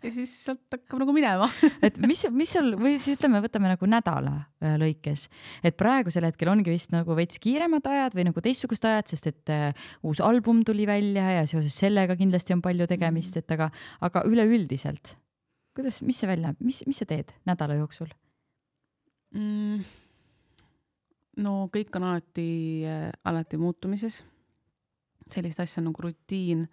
ja siis sealt hakkab nagu minema. Et mis, mis seal või siis ütleme, võtame nagu nädala äh, lõikes, et praegusel hetkel ongi vist nagu veits kiiremad ajad või nagu teistsugused ajad, sest et uh, uus album tuli välja ja seoses sellega kindlasti on palju tegemist, et aga, aga üleüldiselt, kuidas, mis see välja, mis, mis sa teed nädala jooksul? Mm.? no kõik on alati äh,, alati muutumises sellist asja nagu rutiin.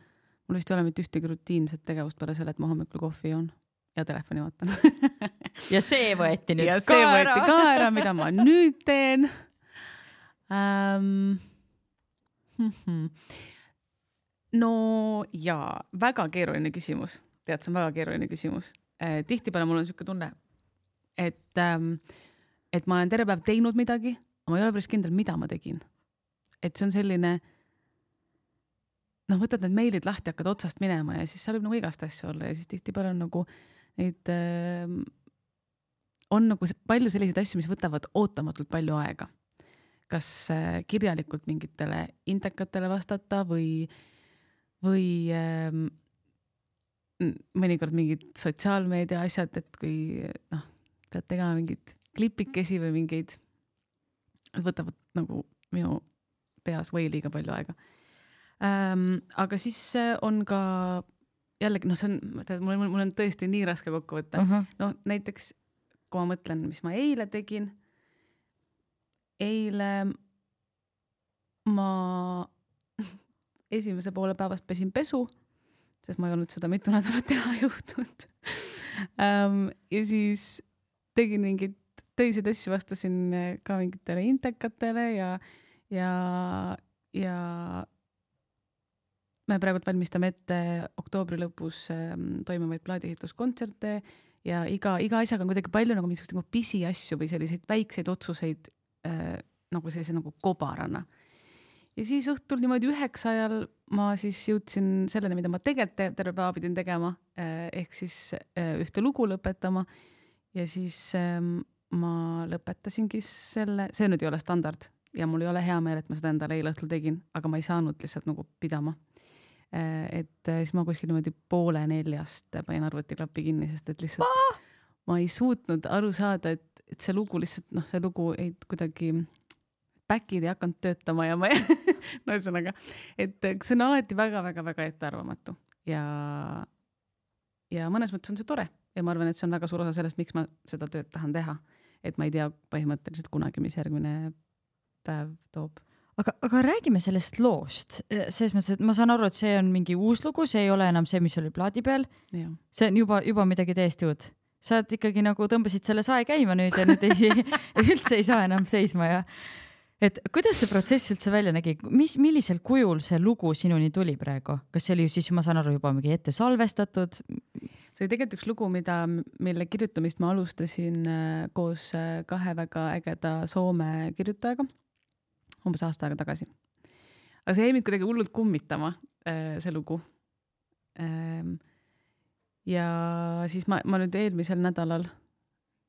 mul vist ei ole mitte ühtegi rutiinset tegevust peale selle, et ma hommikul kohvi joon ja telefoni vaatan ja see võeti nüüd ja ka ära. ka ära, mida ma nüüd teen ähm,. no jaa, väga keeruline küsimus, tead, see on väga keeruline küsimus, äh, tihtipeale mul on niisugune tunne, et ähm,, et ma olen terve päev teinud midagi, aga ma ei ole päris kindel, mida ma tegin. et see on selline noh, võtad need meilid lahti, hakkad otsast minema ja siis seal võib nagu igast asju olla ja siis tihtipeale on nagu neid äh, on nagu palju selliseid asju, mis võtavad ootamatult palju aega. kas äh, kirjalikult mingitele indekatele vastata või, või äh, mõnikord mingid sotsiaalmeedia asjad, et kui noh, pead tegema mingeid klipikesi või mingeid, võtavad nagu minu peas või liiga palju aega ähm,. aga siis on ka jällegi noh, see on, tead, mul, mul on tõesti nii raske kokku võtta uh -huh. noh, näiteks kui ma mõtlen, mis ma eile tegin. eile ma esimese poole päevast pesin pesu, sest ma ei olnud seda mitu nädalat teha jõudnud um,. ja siis tegin mingeid töiseid asju, vastasin ka mingitele intekatele ja, ja, ja me praegult valmistame ette oktoobri lõpus ähm, toimuvaid plaadiesituskontserte ja iga, iga asjaga on kuidagi palju nagu mingisuguseid nagu pisiasju või selliseid väikseid otsuseid äh, nagu sellise nagu kobarana. ja siis õhtul niimoodi üheksa ajal ma siis jõudsin selleni, mida ma tegelikult terve päeva pidin tegema äh,, ehk siis äh, ühte lugu lõpetama ja siis äh, ma lõpetasingi selle, see nüüd ei ole standard ja mul ei ole hea meel, et ma seda endale eile õhtul tegin, aga ma ei saanud lihtsalt nagu pidama et äh, siis ma kuskil niimoodi poole neljast panin arvutiklapi kinni, sest et lihtsalt ah! ma ei suutnud aru saada, et, et see lugu lihtsalt noh, see lugu ei kuidagi, back'id ei hakanud töötama ja ma no ühesõnaga, et see on alati väga-väga-väga ettearvamatu ja, ja mõnes mõttes on see tore ja ma arvan, et see on väga suur osa sellest, miks ma seda tööd tahan teha. et ma ei tea põhimõtteliselt kunagi, mis järgmine päev toob aga, aga räägime sellest loost, selles mõttes, et ma saan aru, et see on mingi uus lugu, see ei ole enam see, mis oli plaadi peal. see on juba, juba midagi täiesti uut. sa oled ikkagi nagu tõmbasid selle sae käima nüüd ja nüüd ei, üldse ei saa enam seisma ja et kuidas see protsess üldse välja nägi, mis, millisel kujul see lugu sinuni tuli praegu, kas see oli siis, ma saan aru, juba mingi ette salvestatud? see oli tegelikult üks lugu, mida, mille kirjutamist ma alustasin äh, koos äh, kahe väga ägeda Soome kirjutajaga umbes aasta aega tagasi. aga see jäi mind kuidagi hullult kummitama, äh, see lugu. Ähm, ja siis ma, ma nüüd eelmisel nädalal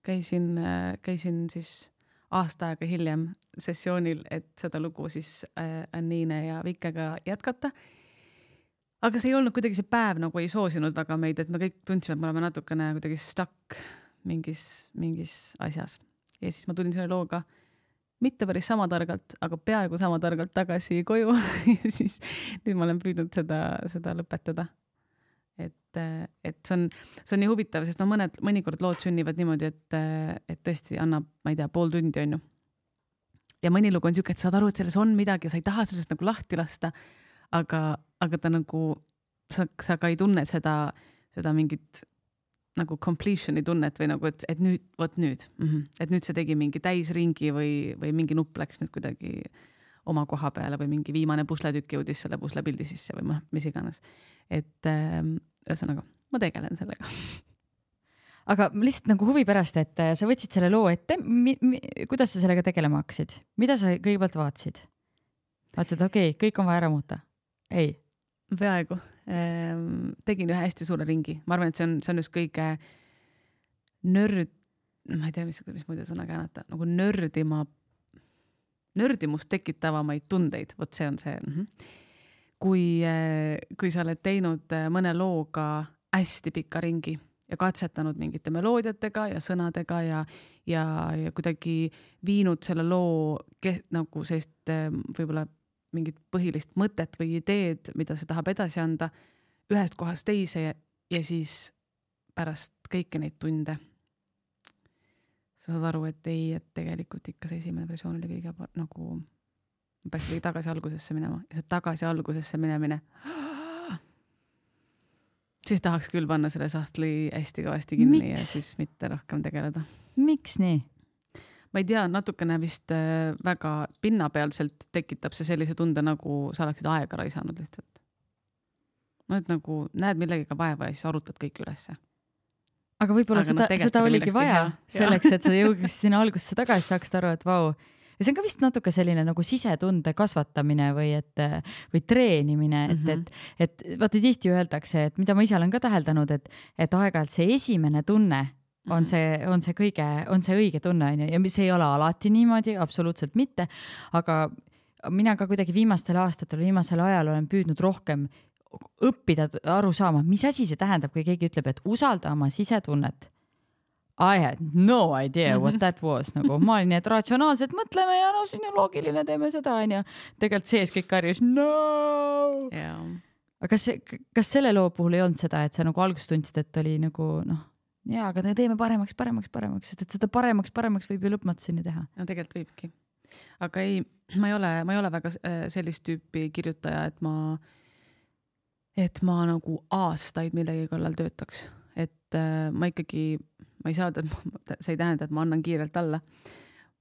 käisin, äh, käisin siis aasta aega hiljem sessioonil, et seda lugu siis äh, Anniine ja Vikega jätkata. aga see ei olnud kuidagi, see päev nagu ei soosinud väga meid, et me kõik tundsime, et me oleme natukene kuidagi stuck mingis, mingis asjas. ja siis ma tulin selle looga mitte päris sama targalt, aga peaaegu sama targalt tagasi koju ja siis nüüd ma olen püüdnud seda, seda lõpetada. et, et see on, see on nii huvitav, sest no mõned, mõnikord lood sünnivad niimoodi, et, et tõesti annab, ma ei tea, pool tundi onju. ja mõni lugu on siuke, et saad aru, et selles on midagi ja sa ei taha sellest nagu lahti lasta. aga, aga ta nagu, sa, sa ka ei tunne seda, seda mingit nagu completion'i tunnet või nagu, et, et nüüd, vot nüüd mm, -hmm. et nüüd see tegi mingi täisringi või, või mingi nupp läks nüüd kuidagi oma koha peale või mingi viimane pusletükk jõudis selle puslepildi sisse või noh, mis iganes. et ähm, ühesõnaga, ma tegelen sellega aga lihtsalt nagu huvi pärast, et äh, sa võtsid selle loo ette, kuidas sa sellega tegelema hakkasid, mida sa kõigepealt vaatasid? vaatasid, okei okay,, kõik on vaja ära muuta? ei? Peaaegu Ehm, tegin ühe hästi suure ringi, ma arvan, et see on, see on üks kõige nörd, ma ei tea, mis, mis muidu sõna käänata, nagu nördima, nördimust tekitavamaid tundeid, vot see on see mm. -hmm. kui, eh, kui sa oled teinud eh, mõne looga hästi pika ringi ja katsetanud mingite meloodiatega ja sõnadega ja, ja, ja kuidagi viinud selle loo kes, nagu sellist eh, võib-olla mingit põhilist mõtet või ideed, mida see tahab edasi anda ühest kohast teise ja, ja siis pärast kõiki neid tunde sa saad aru, et ei, et tegelikult ikka see esimene versioon oli kõige nagu, peaks ikkagi tagasi algusesse minema ja see tagasi algusesse minemine. siis tahaks küll panna selle sahtli hästi kõvasti kinni Miks? ja siis mitte rohkem tegeleda. miks nii? Ma ei tea, natukene vist äh, väga pinnapealselt tekitab see sellise tunde, nagu sa oleksid aega raisanud lihtsalt. no et nagu näed millegagi vaeva ja siis arutad kõik ülesse. aga võib-olla seda, seda oligi vaja hea. selleks, et sa jõuaksid sinna algusesse tagasi, saaksid aru, et vau. ja see on ka vist natuke selline nagu sisetunde kasvatamine või et, või treenimine, et mm. -hmm. et, et vaata tihti öeldakse, et mida ma ise olen ka täheldanud, et, et aeg-ajalt see esimene tunne on Mhm. see, on see kõige, on see õige tunne, on ju, ja mis ei ole alati niimoodi, absoluutselt mitte, aga mina ka kuidagi viimastel aastatel, viimasel ajal olen püüdnud rohkem õppida aru saama, mis asi see tähendab, kui keegi ütleb, et usalda oma sisetunnet. I had no idea what that was nagu ma olin nii, et ratsionaalselt mõtleme ja no siin on loogiline, teeme seda onju. tegelikult sees kõik karjus no. jaa aga kas see, kas selle loo puhul ei olnud seda, et sa nagu alguses tundsid, et oli nagu noh, jaa, aga teeme paremaks, paremaks, paremaks, sest et seda paremaks, paremaks võib ju lõpmatuseni teha. no tegelikult võibki. aga ei, ma ei ole, ma ei ole väga äh, sellist tüüpi kirjutaja, et ma, et ma nagu aastaid millegi kallal töötaks, et äh, ma ikkagi, ma ei saa see ei tähenda, et ma annan kiirelt alla.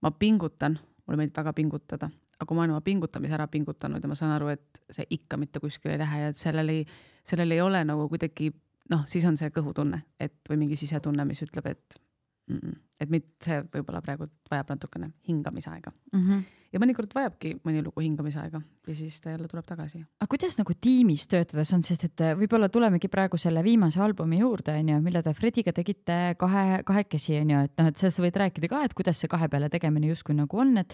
ma pingutan, mulle meeldib väga pingutada, aga kui ma olen oma pingutamise ära pingutanud ja ma saan aru, et see ikka mitte kuskile ei lähe ja et sellel ei, sellel ei ole nagu kuidagi noh, siis on see kõhutunne, et või mingi sisetunne, mis ütleb, et mm -mm, et mit- see võib-olla praegu vajab natukene hingamisaega Mm -hmm. ja mõnikord vajabki mõni lugu hingamisaega ja siis ta jälle tuleb tagasi. aga kuidas nagu tiimis töötades on, sest et äh, võib-olla tulemegi praegu selle viimase albumi juurde, onju, mille te Frediga tegite kahe, kahekesi, onju, et noh, et sellest võid rääkida ka, et kuidas see kahe peale tegemine justkui nagu on, et,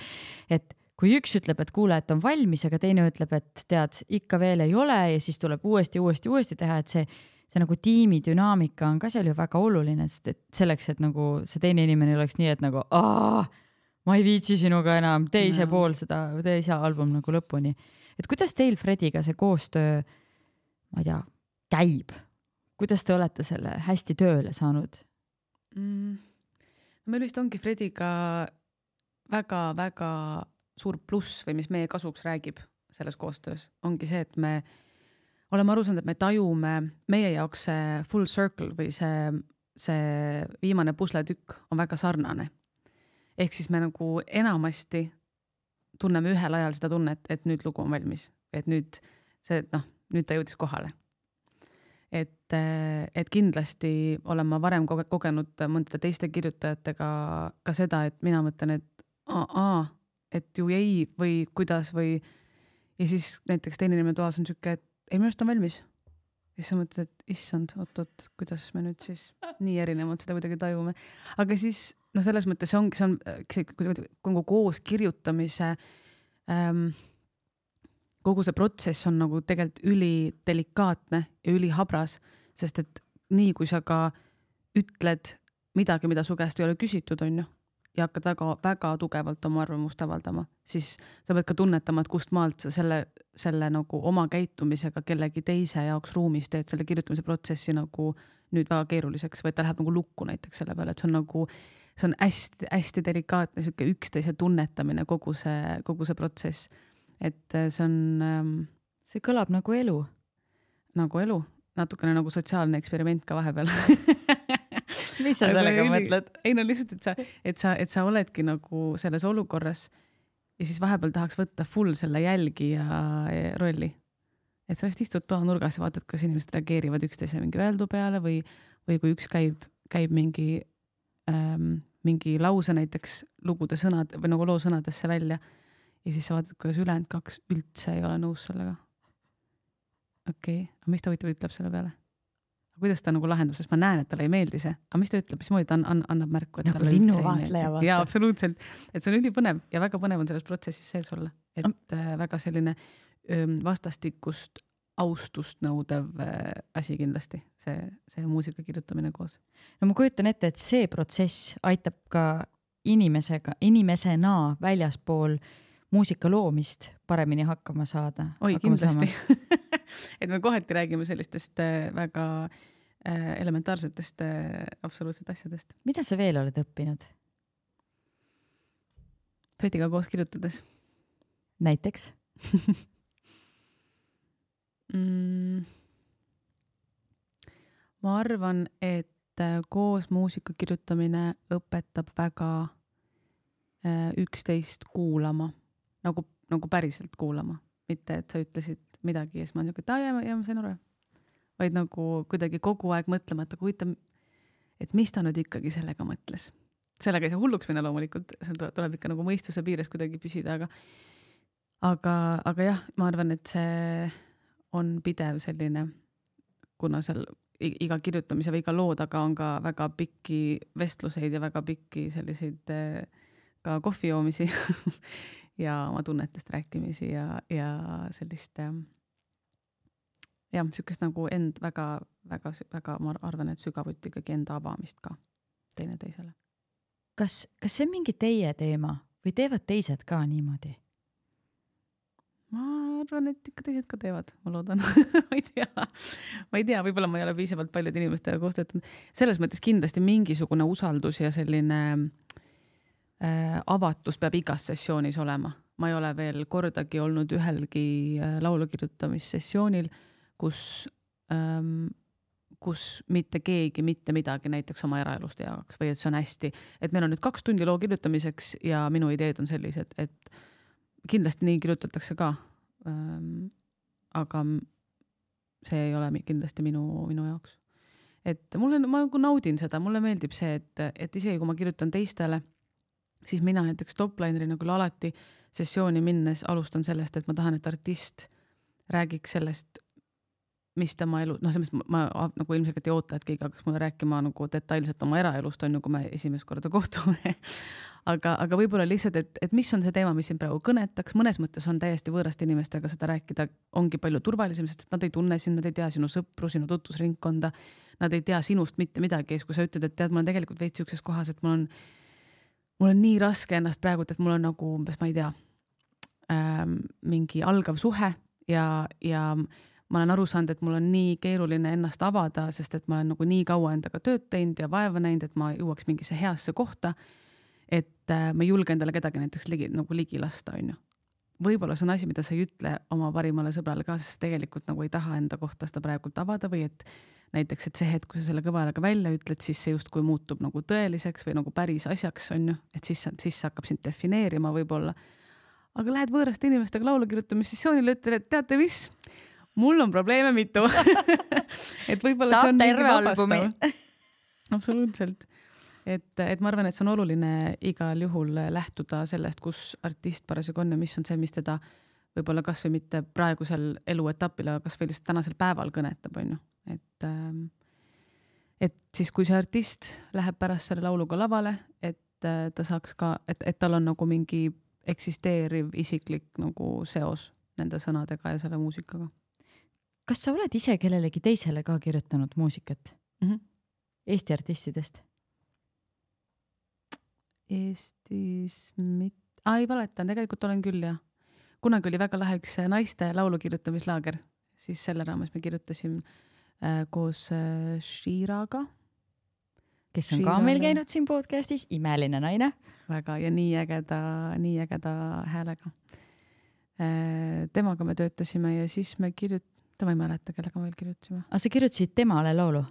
et kui üks ütleb, et kuule, et on valmis, aga teine ütleb, et tead, ikka veel ei ole ja siis tuleb uuesti, uuesti, uuesti teha, et see, see nagu tiimi dünaamika on ka seal ju väga oluline, sest et selleks, et nagu see teine inimene ei oleks nii, et nagu aa, ma ei viitsi sinuga enam, tee ise pool seda, tee ise album nagu lõpuni. et kuidas teil Frediga see koostöö, ma ei tea, käib? kuidas te olete selle hästi tööle saanud? mm.. meil vist ongi Frediga väga-väga suur pluss või mis meie kasuks räägib selles koostöös, ongi see, et me oleme aru saanud, et me tajume, meie jaoks see full circle või see, see viimane pusletükk on väga sarnane. ehk siis me nagu enamasti tunneme ühel ajal seda tunnet, et nüüd lugu on valmis, et nüüd see, noh, nüüd ta jõudis kohale et, et kindlasti olen ma varem koge- kogenud mõndade teiste kirjutajatega ka seda, et mina mõtlen, et aa, et ju ei või kuidas või ja siis näiteks teine inimene toas on sihuke, et ei, minu arust on valmis. ja siis sa mõtled, et issand, oot-oot, kuidas me nüüd siis nii erinevalt seda kuidagi tajume. aga siis noh, selles mõttes see ongi, see on see kuidagi nagu koos kirjutamise ähm, kogu see protsess on nagu tegelikult ülidelikaatne ja ülihabras, sest et nii kui sa ka ütled midagi, mida su käest ei ole küsitud, on ju, ja hakkad väga-väga tugevalt oma arvamust avaldama, siis sa pead ka tunnetama, et kust maalt sa selle, selle nagu oma käitumisega kellegi teise jaoks ruumis teed selle kirjutamise protsessi nagu nüüd väga keeruliseks või et ta läheb nagu lukku näiteks selle peale, et see on nagu, see on hästi-hästi delikaatne sihuke üksteise tunnetamine, kogu see, kogu see protsess. Et äh, see on ähm, see kõlab nagu elu. nagu elu, natukene nagu sotsiaalne eksperiment ka vahepeal mis sa sellega mõtled? ei no lihtsalt, et sa, et sa, et sa oledki nagu selles olukorras ja siis vahepeal tahaks võtta full selle jälgija ja rolli. et sa lihtsalt istud toanurgas ja vaatad, kas inimesed reageerivad üksteise mingi öeldu peale või, või kui üks käib, käib mingi ähm,, mingi lause näiteks lugude sõnad või nagu loo sõnadesse välja ja siis sa vaatad, kuidas ülejäänud kaks üldse ei ole nõus sellega. okei okay., aga mis ta huvitav ütleb selle peale? Kuidas ta nagu lahendab, sest ma näen, et talle ei meeldi see, aga mis ta ütleb, mismoodi ta an, an, annab märku, et Nagu talle üldse ei meeldi? jaa, absoluutselt, et see on ülipõnev ja väga põnev on selles protsessis sees olla, et äh, väga selline öö, vastastikust austust nõudev äh, asi kindlasti, see, see muusika kirjutamine koos. no ma kujutan ette, et see protsess aitab ka inimesega, inimesena väljaspool muusika loomist paremini hakkama saada. oi, kindlasti et me kohati räägime sellistest äh, väga äh, elementaarsetest äh, absoluutselt asjadest. mida sa veel oled õppinud? Frediga koos kirjutades näiteks mm,? ma arvan, et koos muusika kirjutamine õpetab väga üksteist kuulama, nagu, nagu päriselt kuulama, mitte et sa ütlesid midagi ja siis ma olen siuke, et aa jaa, jaa, ma sain aru. vaid nagu kuidagi kogu aeg mõtlema, et aga huvitav, et mis ta nüüd ikkagi sellega mõtles. sellega ei saa hulluks minna loomulikult, seal tuleb, tuleb ikka nagu mõistuse piires kuidagi püsida, aga aga, aga jah, ma arvan, et see on pidev selline, kuna seal iga kirjutamise või iga loo taga on ka väga pikki vestluseid ja väga pikki selliseid eh, ka kohvi joomisi ja oma tunnetest rääkimisi ja, ja sellist äh, jah, niisugust nagu end väga, väga, väga, ma arvan, et sügavuti ikkagi enda avamist ka teineteisele. kas, kas see on mingi teie teema või teevad teised ka niimoodi? ma arvan, et ikka teised ka teevad, ma loodan ma ei tea, ma ei tea, võib-olla ma ei ole piisavalt paljude inimestega koos töötanud. selles mõttes kindlasti mingisugune usaldus ja selline äh, avatus peab igas sessioonis olema. ma ei ole veel kordagi olnud ühelgi äh, laulu kirjutamissessioonil äh, kus ähm, kus mitte keegi mitte midagi näiteks oma eraelust ei jagaks või et see on hästi, et meil on nüüd kaks tundi loo kirjutamiseks ja minu ideed on sellised, et kindlasti nii kirjutatakse ka ähm,. aga see ei ole kindlasti minu, minu jaoks. et mulle, ma nagu naudin seda, mulle meeldib see, et, et isegi kui ma kirjutan teistele, siis mina näiteks top-linerina küll alati sessiooni minnes alustan sellest, et ma tahan, et artist räägiks sellest mis tema elu, noh, selles mõttes ma, ma nagu ilmselgelt ei oota, et keegi hakkaks mulle rääkima nagu detailselt oma eraelust, on ju, kui me esimest korda kohtume. Aga, aga võib-olla lihtsalt, et, et mis on see teema, mis sind praegu kõnetaks, mõnes mõttes on täiesti võõraste inimestega seda rääkida, ongi palju turvalisem, sest nad ei tunne sind, nad ei tea sinu sõpru, sinu tutvusringkonda, nad ei tea sinust mitte midagi. Ja siis, kui sa ütled, et tead, ma olen tegelikult veits sihukeses kohas, et mul on, mul on nii raske ennast praegu, et mul on nagu umbes, ma ei tea ähm,, mingi algav suhe ja, ja ma olen aru saanud, et mul on nii keeruline ennast avada, sest et ma olen nagu nii kaua endaga tööd teinud ja vaeva näinud, et ma jõuaks mingisse heasse kohta. et äh, ma ei julge endale kedagi näiteks ligi, nagu ligi lasta, on ju. võib-olla see on asi, mida sa ei ütle oma parimale sõbrale ka, sest tegelikult nagu ei taha enda kohta seda praegult avada või et näiteks, et see hetk, kui sa selle kõva häälega välja ütled, siis see justkui muutub nagu tõeliseks või nagu päris asjaks, on ju, et siis, siis see hakkab sind defineerima võib-olla. aga lähed võõraste inimestega laulu kirjutamissessioonile, ütled, et teate mis mul on probleeme mitu et võib-olla see on terve albumi. absoluutselt. et, et ma arvan, et see on oluline igal juhul lähtuda sellest, kus artist parasjagu on ja mis on see, mis teda võib-olla kasvõi mitte praegusel eluetapil, aga kasvõi lihtsalt tänasel päeval kõnetab, onju, et ähm, et siis, kui see artist läheb pärast selle lauluga lavale, et äh, ta saaks ka, et, et tal on nagu mingi eksisteeriv isiklik nagu seos nende sõnadega ja selle muusikaga kas sa oled ise kellelegi teisele ka kirjutanud muusikat mm? -hmm. Eesti artistidest? Eestis mit-, aa ei valeta, tegelikult olen küll jah. Kunagi oli väga lahe üks naiste laulu kirjutamislaager, siis selle raames me kirjutasime äh, koos äh, Shiraga. kes on Shirale. ka meil käinud siin podcast'is, imeline naine. väga ja nii ägeda, nii ägeda häälega äh,. temaga me töötasime ja siis me kirjut-, ma ei mäleta, kellega me veel kirjutasime. aga sa kirjutasid temale laulu?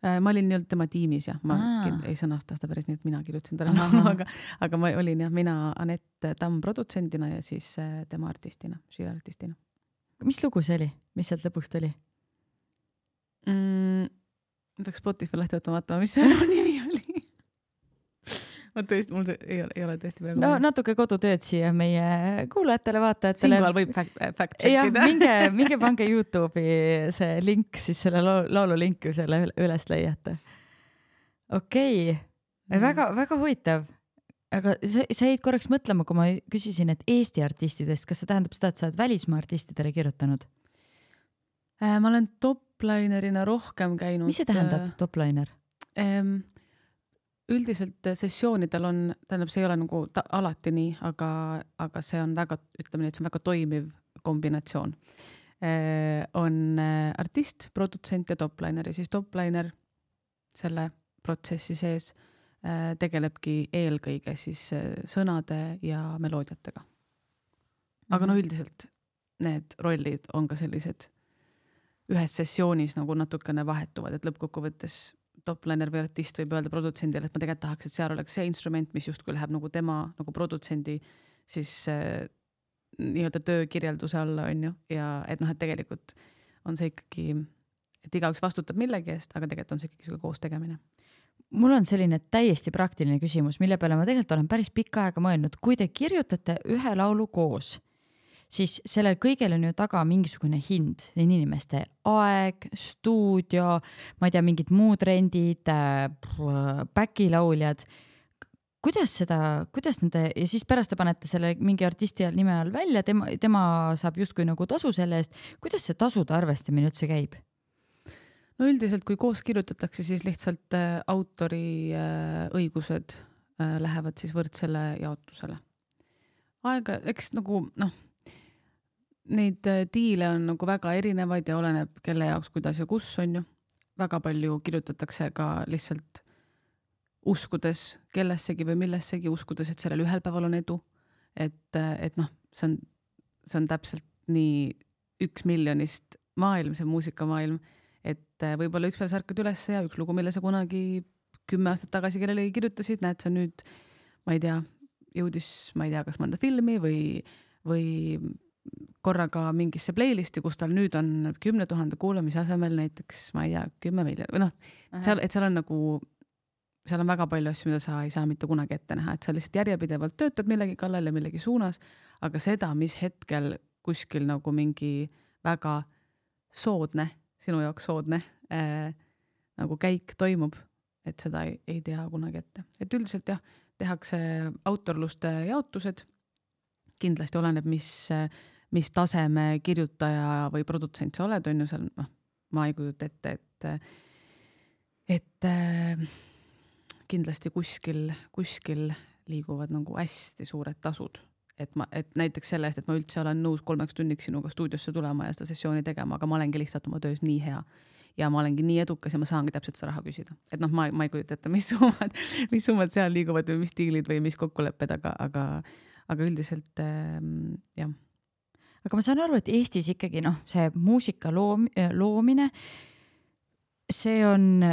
Äh, ma olin nii-öelda tema tiimis jah, ma Aa. ei sõnasta seda päris nii, et mina kirjutasin talle laulu, aga, aga ma olin jah, mina Anett Tamm produtsendina ja siis äh, tema artistina, Shira artistina. mis lugu see oli, mis sealt lõpuks tuli mm,? peaks Spotify lahti võtma, vaatama, mis see nimi ma tõesti, mul ei ole, ei ole tõesti praegu. no natuke kodutööd siia meie kuulajatele, vaatajatele. siinkohal võib fact, fact check ida. minge, minge pange Youtube'i see link, siis selle laulu linki selle üles leiate. okei okay. mm., väga-väga huvitav. aga sa, sa jäid korraks mõtlema, kui ma küsisin, et Eesti artistidest, kas see tähendab seda, et sa oled välismaa artistidele kirjutanud äh,? ma olen toplinerina rohkem käinud. mis see tähendab, äh, topliner ähm,? Üldiselt sessioonidel on, tähendab, see ei ole nagu ta, alati nii, aga, aga see on väga, ütleme nii, et see on väga toimiv kombinatsioon eh,. on eh, artist, produtsent ja topliner ja siis topliner selle protsessi sees eh, tegelebki eelkõige siis sõnade ja meloodiatega. aga no mhm. üldiselt need rollid on ka sellised ühes sessioonis nagu natukene vahetuvad, et lõppkokkuvõttes topliner või artist võib öelda produtsendile, et ma tegelikult tahaks, et seal oleks see instrument, mis justkui läheb nagu tema nagu produtsendi siis äh, nii-öelda töökirjelduse alla, on ju, ja et noh, et tegelikult on see ikkagi et igaüks vastutab millegi eest, aga tegelikult on see ikkagi sihuke koos tegemine mul on selline täiesti praktiline küsimus, mille peale ma tegelikult olen päris pikka aega mõelnud, kui te kirjutate ühe laulu koos, siis sellel kõigel on ju taga mingisugune hind, inimeste aeg, stuudio, ma ei tea, mingid muud rendid äh,, back'i lauljad. kuidas seda, kuidas nende ja siis pärast te panete selle mingi artisti nime all välja, tema, tema saab justkui nagu tasu selle eest. kuidas see tasude arvestamine üldse käib? no üldiselt, kui koos kirjutatakse, siis lihtsalt äh, autori äh, õigused äh, lähevad siis võrdsele jaotusele. aega, eks nagu noh, neid diile on nagu väga erinevaid ja oleneb, kelle jaoks, kuidas ja kus on ju. väga palju kirjutatakse ka lihtsalt uskudes kellessegi või millessegi, uskudes, et sellel ühel päeval on edu. et, et noh, see on, see on täpselt nii üks miljonist maailm, see muusikamaailm et äh, võib-olla üks päev sa ärkad üles ja üks lugu, mille sa kunagi kümme aastat tagasi kellelegi kirjutasid, näed sa nüüd, ma ei tea, jõudis, ma ei tea, kas mõnda filmi või, või korraga mingisse playlist'i, kus tal nüüd on kümne tuhande kuulamise asemel näiteks, ma ei tea, kümme miljonit või noh, seal, et seal on nagu, seal on väga palju asju, mida sa ei saa mitte kunagi ette näha, et sa lihtsalt järjepidevalt töötad millegi kallal ja millegi suunas, aga seda, mis hetkel kuskil nagu mingi väga soodne sinu jaoks soodne äh, nagu käik toimub, et seda ei, ei tea kunagi ette, et üldiselt jah, tehakse autorluste jaotused. Kindlasti oleneb, mis, mis taseme kirjutaja või produtsent sa oled, on ju seal, noh, ma ei kujuta ette, et, et äh, kindlasti kuskil, kuskil liiguvad nagu hästi suured tasud et ma, et näiteks selle eest, et ma üldse olen nõus kolmeks tunniks sinuga stuudiosse tulema ja seda sessiooni tegema, aga ma olengi lihtsalt oma töös nii hea. ja ma olengi nii edukas ja ma saangi täpselt seda raha küsida, et noh, ma, ma ei kujuta ette, mis summad, mis summad seal liiguvad või mis diilid või mis kokkulepped, aga, aga, aga üldiselt ähm, jah. aga ma saan aru, et Eestis ikkagi noh, see muusika loom-, loomine, see on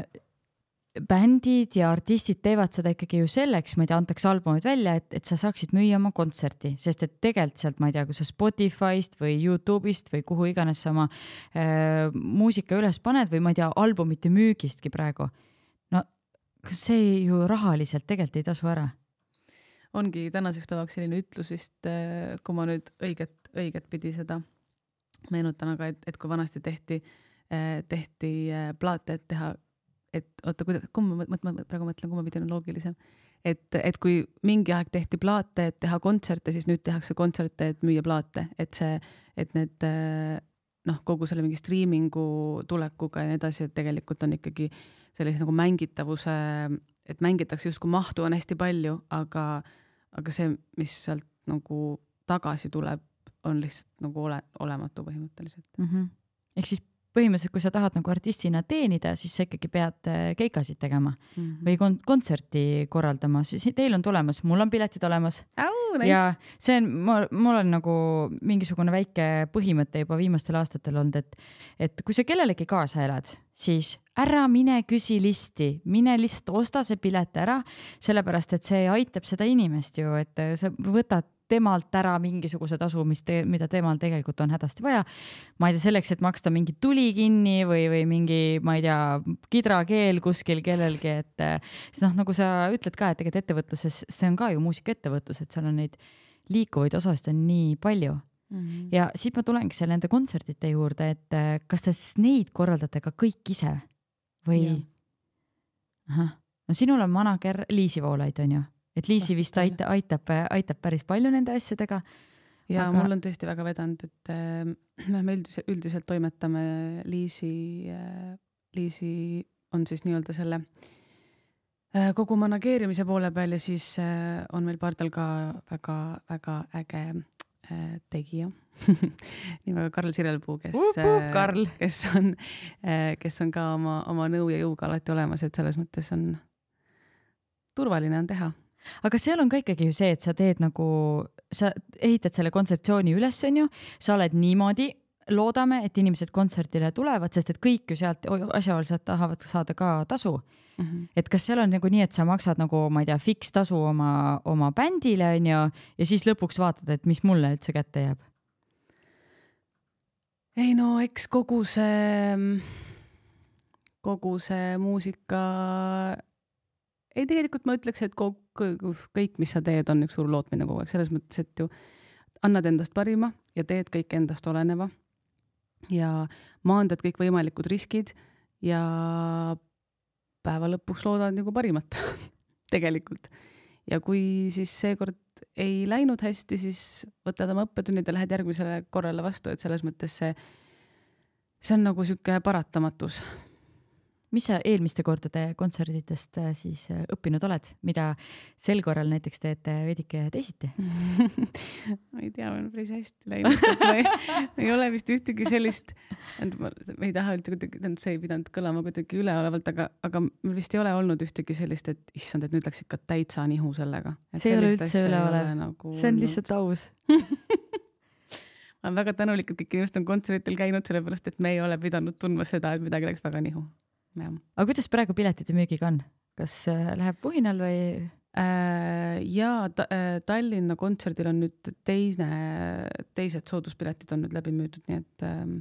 bändid ja artistid teevad seda ikkagi ju selleks, ma ei tea, antakse albumid välja, et, et sa saaksid müüa oma kontserti, sest et tegelikult sealt, ma ei tea, kui sa Spotify'st või Youtube'ist või kuhu iganes sa oma äh, muusika üles paned või ma ei tea, albumite müügistki praegu. no see ju rahaliselt tegelikult ei tasu ära. Ongi tänaseks päevaks selline ütlus vist, äh, kui ma nüüd õiget, õiget pidi seda meenutan, aga et, et kui vanasti tehti, äh, tehti äh, plaate, et teha et oota, kuida-, kumba ma mõtlen, praegu mõtlen, kumba pidi on loogilisem. et, et kui mingi aeg tehti plaate, et teha kontserte, siis nüüd tehakse kontserte, et müüa plaate, et see, et need noh, kogu selle mingi striimingu tulekuga ja nii edasi, et tegelikult on ikkagi sellise nagu mängitavuse, et mängitakse justkui mahtu on hästi palju, aga, aga see, mis sealt nagu tagasi tuleb, on lihtsalt nagu ole, olematu põhimõtteliselt mm. -hmm. ehk siis põhimõtteliselt, kui sa tahad nagu artistina teenida, siis sa ikkagi pead äh, keikasid tegema mm -hmm. või kon kontserti korraldama, siis teil on tulemas, mul on piletid olemas oh,. Nice. ja see on, ma, mul on nagu mingisugune väike põhimõte juba viimastel aastatel olnud, et, et kui sa kellelegi kaasa elad, siis ära mine küsi listi, mine lihtsalt osta see pilet ära, sellepärast et see aitab seda inimest ju, et sa võtad temalt ära mingisuguse tasu, mis te, mida temal tegelikult on hädasti vaja. ma ei tea, selleks, et maksta mingi tuli kinni või, või mingi, ma ei tea, kidrakeel kuskil kellelgi, et siis noh, nagu sa ütled ka, et tegelikult ettevõtluses, see on ka ju muusikaettevõtlus, et seal on neid liikuvaid osasid on nii palju mm. -hmm. ja siit ma tulengi seal nende kontsertide juurde, et kas te siis neid korraldate ka kõik ise või? ahah, no sinul on manager Liisi Voolaid, onju et Liisi vist aitab, aitab, aitab päris palju nende asjadega. ja aga... mul on tõesti väga vedanud, et äh, me üldiselt, üldiselt toimetame Liisi äh,, Liisi on siis nii-öelda selle äh, kogu manageerimise poole peal ja siis äh, on meil pardal ka väga-väga äge äh, tegija nimega Karl Sirelpuu, kes uh, uh, Karl. kes on, kes on ka oma, oma nõu ja jõuga alati olemas, et selles mõttes on turvaline on teha aga seal on ka ikkagi ju see, et sa teed nagu, sa ehitad selle kontseptsiooni üles, onju, sa oled niimoodi, loodame, et inimesed kontserdile tulevad, sest et kõik ju sealt asjaosalised tahavad saada ka tasu mm. -hmm. et kas seal on nagu nii, et sa maksad nagu, ma ei tea, fikstasu oma, oma bändile onju ja siis lõpuks vaatad, et mis mulle üldse kätte jääb? ei no eks kogu see kogu see muusika, ei, tegelikult ma ütleks, et kogu, kõik, mis sa teed, on üks suur lootmine kogu aeg, selles mõttes, et ju annad endast parima ja teed kõik endast oleneva ja maandad kõikvõimalikud riskid ja päeva lõpuks loodad nagu parimat tegelikult. ja kui siis seekord ei läinud hästi, siis võtad oma õppetunnid ja lähed järgmisele korrale vastu, et selles mõttes see, see on nagu niisugune paratamatus mis sa eelmiste kordade kontserditest äh, siis äh, õppinud oled, mida sel korral näiteks teete veidike teisiti? Ma ei tea, on päris hästi läinud, ei, ole vist ühtegi sellist, ma ei taha öelda kuidagi, tähendab, see ei pidanud kõlama kuidagi üleolevalt, aga, aga mul vist ei ole olnud ühtegi sellist, et issand, et nüüd läks ikka täitsa nihu sellega. see ei ole üldse üleolev. nagu, see on lihtsalt aus. Ma olen väga tänulik, et kõik inimesed on kontserditel käinud, sellepärast et me ei ole pidanud tundma seda, et midagi läks väga nihu aga kuidas praegu piletite müügiga on, kas äh, läheb vuhinal või? Äh, ja ta, äh, Tallinna kontserdil on nüüd teine, teised sooduspiletid on nüüd läbi müüdud, nii et ähm,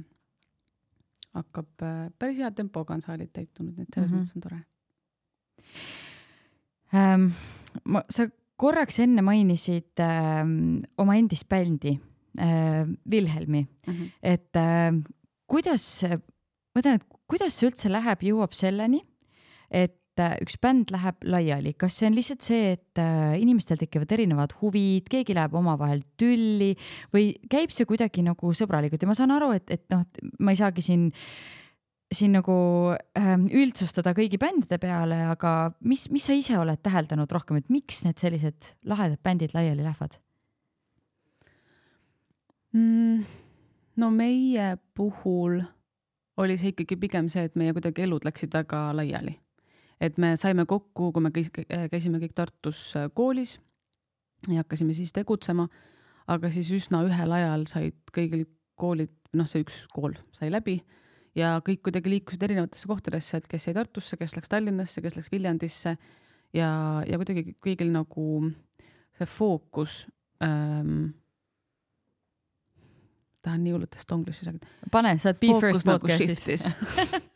hakkab päris hea tempoga on saalid täitunud, nii et selles mm -hmm. mõttes on tore ähm,. ma, sa korraks enne mainisid ähm, oma endist bändi äh, Wilhelmi mm, -hmm. et äh, kuidas ma tean, et kuidas see üldse läheb, jõuab selleni, et äh, üks bänd läheb laiali, kas see on lihtsalt see, et äh, inimestel tekivad erinevad huvid, keegi läheb omavahel tülli või käib see kuidagi nagu sõbralikult ja ma saan aru, et, et noh, ma ei saagi siin siin nagu äh, üldsustada kõigi bändide peale, aga mis, mis sa ise oled täheldanud rohkem, et miks need sellised lahedad bändid laiali lähevad mm,? no meie puhul oli see ikkagi pigem see, et meie kuidagi elud läksid väga laiali. et me saime kokku, kui me käisime kõik Tartus äh, koolis ja hakkasime siis tegutsema, aga siis üsna ühel ajal said kõigil koolid, noh, see üks kool sai läbi ja kõik kuidagi liikusid erinevatesse kohtadesse, et kes jäi Tartusse, kes läks Tallinnasse, kes läks Viljandisse ja, ja kuidagi kõigil nagu see fookus ähm, tahan nii hullult estonglish'i rääkida. pane, sa oled Be Fookus First nagu podcast'is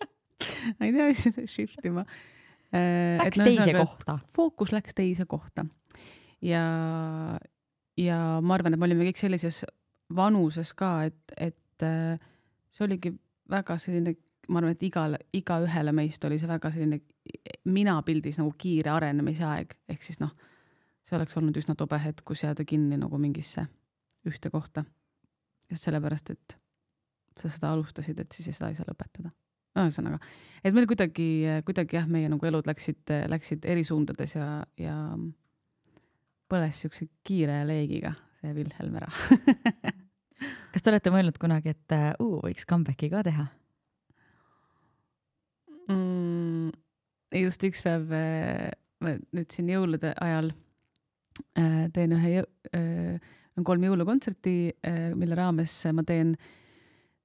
ma ei tea, mis see shift ima äh,. Läks no, teise kohta. fookus läks teise kohta ja, ja ma arvan, et me olime kõik sellises vanuses ka, et, et äh, see oligi väga selline, ma arvan, et igale, igaühele meist oli see väga selline minapildis nagu kiire arenemise aeg, ehk siis noh, see oleks olnud üsna tobe hetk, kus jääda kinni nagu mingisse ühte kohta sellepärast, et sa seda alustasid, et siis seda ei saa lõpetada. ühesõnaga, et meil kuidagi, kuidagi jah, meie nagu elud läksid, läksid eri suundades ja, ja põles siukse kiire leegiga see Wilhelm ära kas te olete mõelnud kunagi, et uh, võiks comeback'i ka teha mm,? just üks päev, ma nüüd siin jõulude ajal äh, teen ühe jõu, äh, on kolm jõulukontserti, äh, mille raames ma teen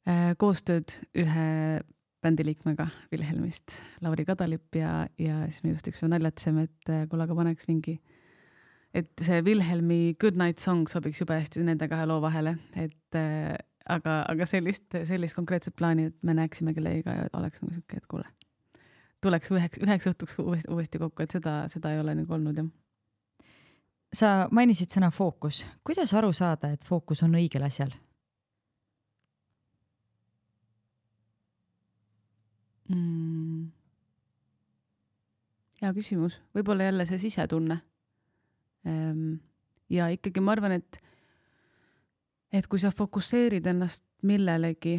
äh, koostööd ühe bändiliikmega Wilhelmist, Lauri Kadalip ja, ja siis me just üks päev naljatasime, et äh, kuule, aga paneks mingi, et see Wilhelmi Good Night Song sobiks jube hästi nende kahe loo vahele, et aga, aga sellist, sellist konkreetset plaani, et me näeksime kellegiga ja oleks nagu sihuke, et kuule, tuleks üheks, üheks õhtuks uuesti, uuesti kokku, et seda, seda ei ole nagu olnud jah sa mainisid sõna fookus, kuidas aru saada, et fookus on õigel asjal? mm.? hea küsimus, võib-olla jälle see sisetunne. Ehm, ja ikkagi ma arvan, et, et kui sa fokusseerid ennast millelegi,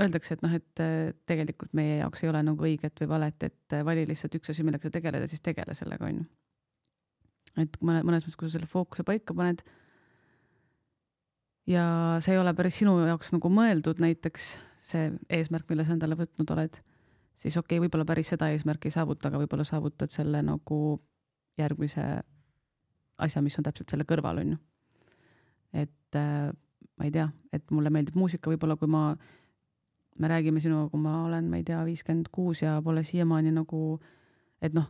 öeldakse, et noh, et tegelikult meie jaoks ei ole nagu õiget või valet, et vali lihtsalt üks asi, millega sa tegeleda, siis tegele sellega, onju et mõne, mõnes mõttes, kui sa selle fookuse paika paned ja see ei ole päris sinu jaoks nagu mõeldud, näiteks see eesmärk, mille sa endale võtnud oled, siis okei okay,, võib-olla päris seda eesmärki ei saavuta, aga võib-olla saavutad selle nagu järgmise asja, mis on täpselt selle kõrval, on ju. et äh, ma ei tea, et mulle meeldib muusika, võib-olla kui ma, me räägime sinuga, kui ma olen, ma ei tea, viiskümmend kuus ja pole siiamaani nagu, et noh,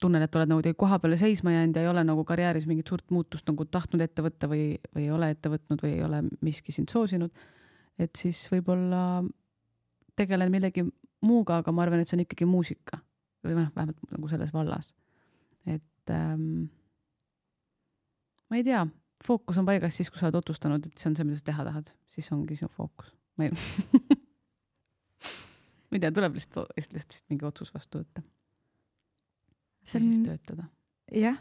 tunnen, et oled nagu koha peale seisma jäänud ja ei ole nagu karjääris mingit suurt muutust nagu tahtnud ette võtta või, või ei ole ette võtnud või ei ole miski sind soosinud, et siis võib-olla tegelen millegi muuga, aga ma arvan, et see on ikkagi muusika või noh, vähemalt nagu selles vallas. et ähm, ma ei tea, fookus on paigas siis, kui sa oled otsustanud, et see on see, mida sa teha tahad, siis ongi sinu fookus. ma ei tea, tuleb lihtsalt, lihtsalt vist mingi otsus vastu võtta. See ja siis on, töötada. jah,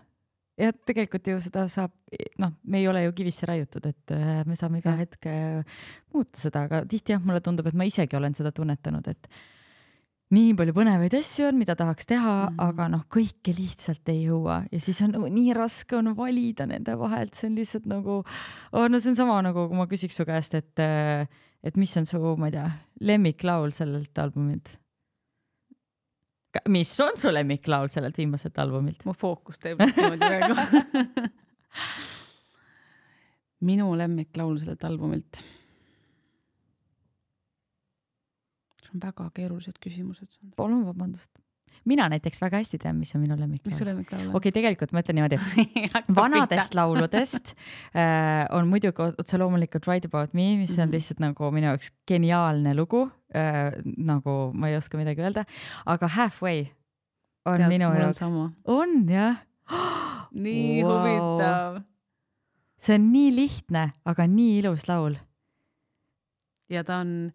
ja tegelikult ju seda saab, noh, me ei ole ju kivisse raiutud, et äh, me saame iga Jah. hetk muuta seda, aga tihti jah, mulle tundub, et ma isegi olen seda tunnetanud, et nii palju põnevaid asju on, mida tahaks teha mm. -hmm. aga noh, kõike lihtsalt ei jõua ja siis on nagu nii raske on valida nende vahelt, see on lihtsalt nagu oh,, no see on sama nagu, kui ma küsiks su käest, et, äh, et mis on su, ma ei tea, lemmiklaul sellelt albumilt? Mis on su lemmiklaul sellelt viimaselt albumilt? mu fookus teeb niimoodi praegu minu lemmiklaul sellelt albumilt. see on väga keerulised küsimused. palun vabandust. Mina näiteks väga hästi tean, mis on minu lemmiklaul. mis su lemmiklaul on? okei okay,, tegelikult ma ütlen niimoodi, vanadest lauludest äh, on muidugi otse loomulikult Write about me, mis on Mhm. lihtsalt nagu minu jaoks geniaalne lugu äh,. nagu ma ei oska midagi öelda, aga Halfway on Tead, minu jaoks, on jah nii Vau. wow. huvitav. see on nii lihtne, aga nii ilus laul. ja ta on,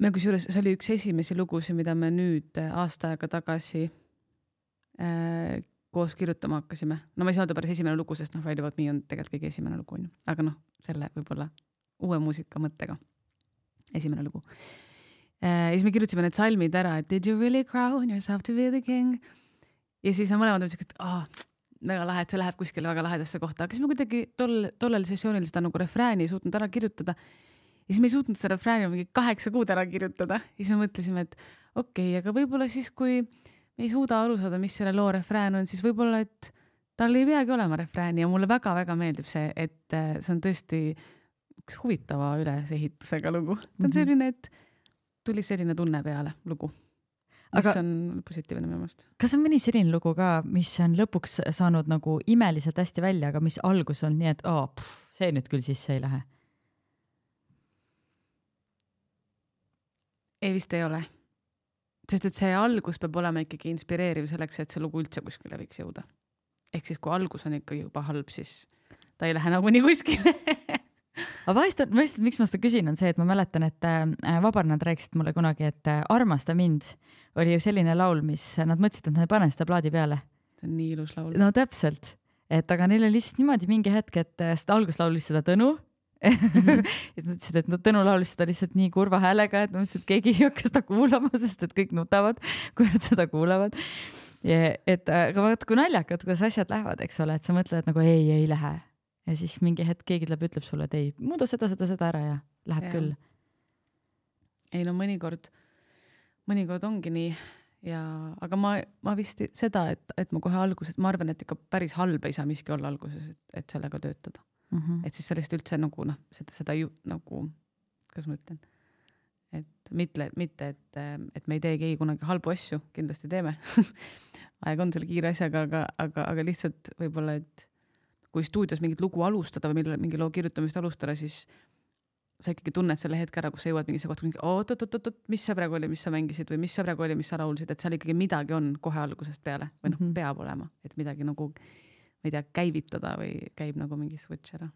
me kusjuures, see oli üks esimesi lugusid, mida me nüüd äh, aasta aega tagasi äh, koos kirjutama hakkasime. no ma ei saa öelda päris esimene lugu, sest noh, Ride About Me on tegelikult kõige esimene lugu onju, aga noh, selle võib-olla uue muusika mõttega esimene lugu äh,. ja siis me kirjutasime need salmid ära, et did you really crown yourself to be the king? ja siis me mõlemad mõtlesime, et aa, väga lahe, et see läheb kuskile väga lahedasse kohta, aga siis me kuidagi tol, tollel sessioonil seda nagu refrääni ei suutnud ära kirjutada. Ja siis me ei suutnud seda refrääni mingi kaheksa kuud ära kirjutada ja siis me mõtlesime, et okei okay,, aga võib-olla siis, kui me ei suuda aru saada, mis selle loo refrään on, siis võib-olla, et tal ei peagi olema refrääni ja mulle väga-väga meeldib see, et äh, see on tõesti üks huvitava ülesehitusega lugu. ta on Mhm. selline, et tuli selline tunne peale lugu. mis Aga- aga... on positiivne minu meelest. kas on mõni selline lugu ka, mis on lõpuks saanud nagu imeliselt hästi välja, aga mis algus on nii, et aa, see nüüd küll sisse ei lähe? Ei, vist ei ole. sest et see algus peab olema ikkagi inspireeriv selleks, et see lugu üldse kuskile võiks jõuda. ehk siis, kui algus on ikka juba halb, siis ta ei lähe nagunii kuskile aga vahest on, vahest, miks ma seda küsin, on see, et ma mäletan, et äh, Vabarnad rääkisid mulle kunagi, et äh, Armasta mind oli ju selline laul, mis nad mõtlesid, et nad ei pane seda plaadi peale. see on nii ilus laul. no täpselt, et aga neil oli lihtsalt niimoodi mingi hetk, et äh, seda alguses laulis seda Tõnu ja siis nad ütlesid, et no Tõnu laulis seda lihtsalt nii kurva häälega, et nad mõtlesid, et keegi ei hakka seda kuulama, sest et kõik nutavad, kui nad seda kuulavad. et aga vaata, kui naljakad, kuidas asjad lähevad, eks ole, et sa mõtled nagu ei, ei lähe ja siis mingi hetk keegi tuleb, ütleb sulle, et ei, muuda seda, seda, seda ära ja läheb ja. küll. ei no mõnikord, mõnikord ongi nii ja, aga ma, ma vist seda, et, et ma kohe alguses, ma arvan, et ikka päris halb ei saa miski olla alguses, et, et sellega töötada. Mm -hmm. et siis lihtsalt üldse nagu noh, seda, seda ju nagu, kuidas ma ütlen, et mitte, mitte, et, et me ei tee keegi kunagi halbu asju, kindlasti teeme aeg on selle kiire asjaga, aga, aga, aga lihtsalt võib-olla, et kui stuudios mingit lugu alustada või mille, mingi loo kirjutamist alustada, siis sa ikkagi tunned selle hetke ära, kus sa jõuad mingisse kohta, oot-oot-oot-oot, mis see praegu oli, mis sa mängisid või mis see praegu oli, mis sa laulsid, et seal ikkagi midagi on kohe algusest peale või noh mm. -hmm. peab olema, et midagi nagu, ma ei tea, käivitada või käib nagu mingi switch ära.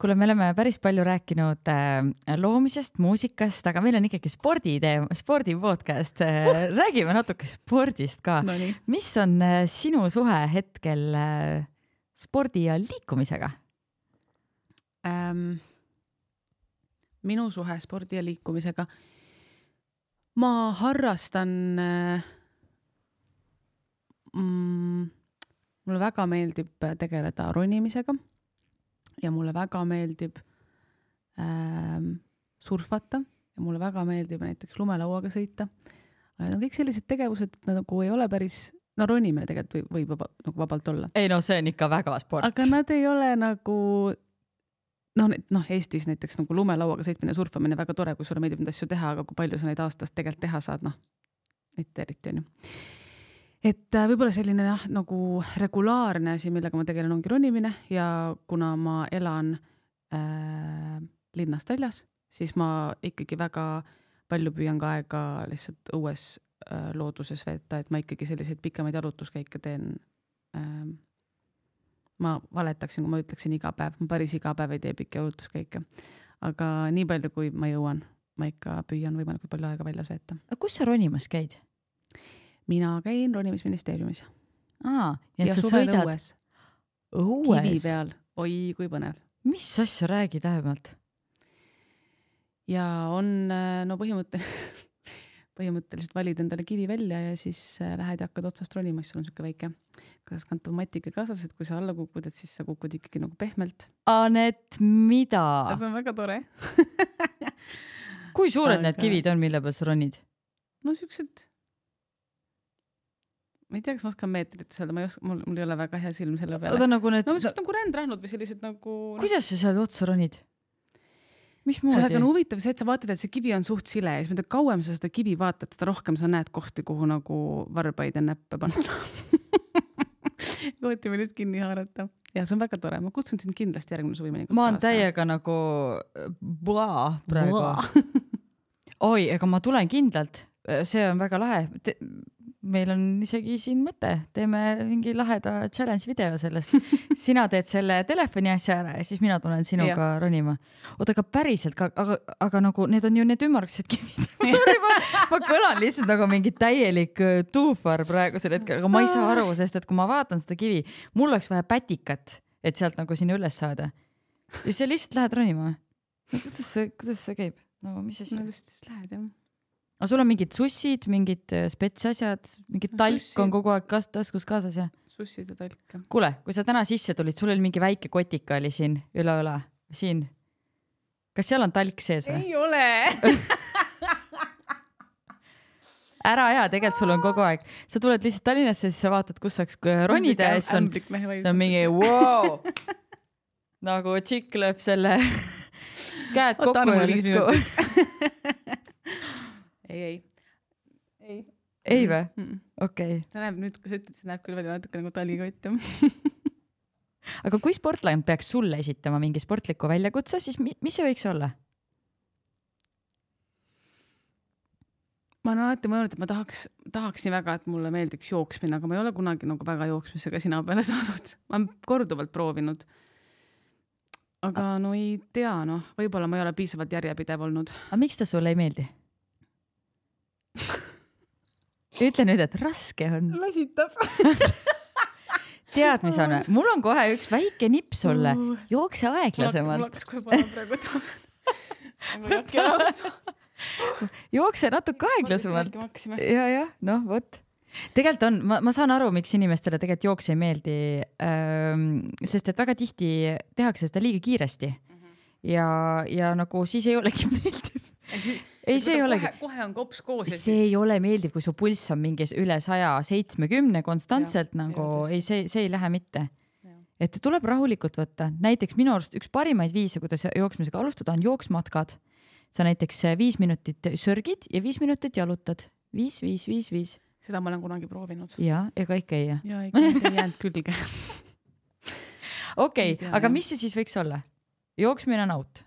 kuule, me oleme päris palju rääkinud äh, loomisest, muusikast, aga meil on ikkagi sporditeema, spordi podcast äh,. räägime natuke spordist ka. Nonii. mis on äh, sinu suhe hetkel spordi ja liikumisega? ähm, minu suhe spordi ja liikumisega. ma harrastan äh, mm, mulle väga meeldib tegeleda ronimisega ja mulle väga meeldib ähm, surfata ja mulle väga meeldib näiteks lumelauaga sõita. Need on kõik sellised tegevused, et nad nagu ei ole päris, no ronimine tegelikult võib, võib vaba, nagu vabalt olla, ei no see on ikka väga sport. aga nad ei ole nagu noh, noh Eestis näiteks nagu lumelauaga sõitmine, surfamine väga tore, kui sulle meeldib neid asju teha, aga kui palju sa neid aastas tegelikult teha saad, noh mitte eriti onju. Et äh, võib-olla selline jah, nagu regulaarne asi, millega ma tegelen, ongi ronimine ja kuna ma elan äh, linnast väljas, siis ma ikkagi väga palju püüan ka aega lihtsalt õues äh, looduses veeta, et ma ikkagi selliseid pikemaid jalutuskäike teen ähm, ma valetaksin, kui ma ütleksin iga päev, ma päris iga päev ei tee pikki jalutuskäike. aga nii palju, kui ma jõuan, ma ikka püüan võimalikult palju aega väljas veeta. aga kus sa ronimas käid? Mina käin ronimisministeeriumis. aa, nii ja et sa sõidad õues, õues, kivi peal, oi kui põnev. mis asja, räägi täpsemalt. ja on no põhimõtteliselt põhimõtteliselt valid endale kivi välja ja siis äh, lähed ja hakkad otsast ronima, siis sul on siuke väike kaasaskantav matika kaasas, et kui sa alla kukud, et siis sa kukud ikkagi nagu pehmelt. Anett, mida? see on väga tore kui suured Aga- need kivid on, mille peal sa ronid? no siuksed, ma ei tea, kas ma oskan meetrites öelda, ma ei oska, mul, mul ei ole väga hea silm selle peale. oota, nagu need no siuksed nagu rändrahnud või sellised nagu. kuidas sa seal otsa ronid? sellega on mismoodi? huvitav see, et sa vaatad, et see kivi on suht sile ja siis mida kauem sa seda kivi vaatad, seda rohkem sa näed kohti, kuhu nagu varbaid ja näppe panna kohti, millest kinni haarata. ja see on väga tore, ma kutsun sind kindlasti järgmine suvi mõnikord ma olen täiega nagu blah praegu. oi, ega ma tulen kindlalt, see on väga lahe. Meil on isegi siin mõte, teeme mingi laheda challenge video sellest. sina teed selle telefoni asja ära ja siis mina tulen sinuga ronima. oota, aga päriselt ka, aga, aga nagu need on ju need ümmargused kivid Sorry, ma, ma kõlan lihtsalt nagu mingi täielik äh, tuufar praegusel hetkel, aga ma ei saa aru, sest et kui ma vaatan seda kivi, mul oleks vaja pätikat, et sealt nagu sinna üles saada. ja sa lihtsalt lähed ronima kuidas see, kuidas see käib? no mis asja no? siis lähed jah. Aga sul on mingid sussid, mingid äh, spetsasjad, mingi No talk sussid. on kogu aeg kas- taskus kaasas ja? sussid ja talk kuule, kui sa täna sisse tulid, sul oli mingi väike kotika oli siin üle õla, siin. kas seal on talk sees või? ei ole ära aja, tegelikult sul on kogu aeg, sa tuled lihtsalt Tallinnasse, siis sa vaatad, kus saaks ronida ja siis on, on mingi wow! nagu tšikk lööb selle käed kokku ja let's go. ei, ei, ei. ei või? okei okay., ta näeb nüüd, kui sa ütled, see näeb küll välja natuke nagu talikott aga kui sportlane peaks sulle esitama mingi sportliku väljakutse, siis mi mis see võiks olla? ma olen alati mõelnud, et ma tahaks, tahaks nii väga, et mulle meeldiks jooksmine, aga ma ei ole kunagi nagu väga jooksmisega sina peale saanud. ma olen korduvalt proovinud. aga no ei tea, noh, võib-olla ma ei ole piisavalt järjepidev olnud. aga miks ta sulle ei meeldi? Ütle nüüd, et raske on. väsitab. tead, mis on, mul on kohe üks väike nipp sulle, jookse mul aeglasemalt, hakkas kohe panema praegu. ma ei hakka enam. jookse natuke aeglasemalt. ja, jah, noh, vot. tegelikult on, ma, ma saan aru, miks inimestele tegelikult jooks ei meeldi ähm,, sest et väga tihti tehakse seda liiga kiiresti ja, ja nagu siis ei olegi meeldiv. ei, see ei olegi, kohe on kops koos. see ei ole meeldiv, kui su pulss on mingi üle saja seitsmekümne konstantselt Jah, nagu ei see, see ei lähe mitte et tuleb rahulikult võtta, näiteks minu arust üks parimaid viise, kuidas jooksmisega alustada, on jooksmatkad. sa näiteks äh, viis minutit sörgid ja viis minutit jalutad, viis, viis, viis, viis seda ma olen kunagi proovinud. ja ega ikka ei jää. ja ikka ei jäänud külge. okei Ei tea,, aga jah. mis see siis võiks olla? jooksmine on out.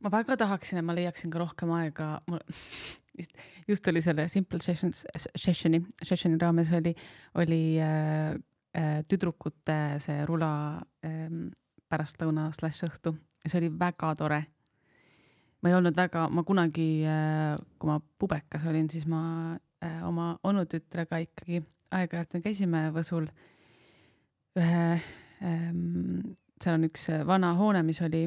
Ma väga tahaksin, et ma leiaksin ka rohkem aega, mul just, just oli selle Simple Sessions, sessioni, sessioni raames oli, oli äh, äh, tüdrukute see rula äh, pärastlõuna slaš õhtu. Ja see oli väga tore. ma ei olnud väga, ma kunagi äh,, kui ma pubekas olin, siis ma äh, oma onutütrega ikkagi aeg-ajalt me käisime Võsul. Ühe ähm,, seal on üks äh, vana hoone, mis oli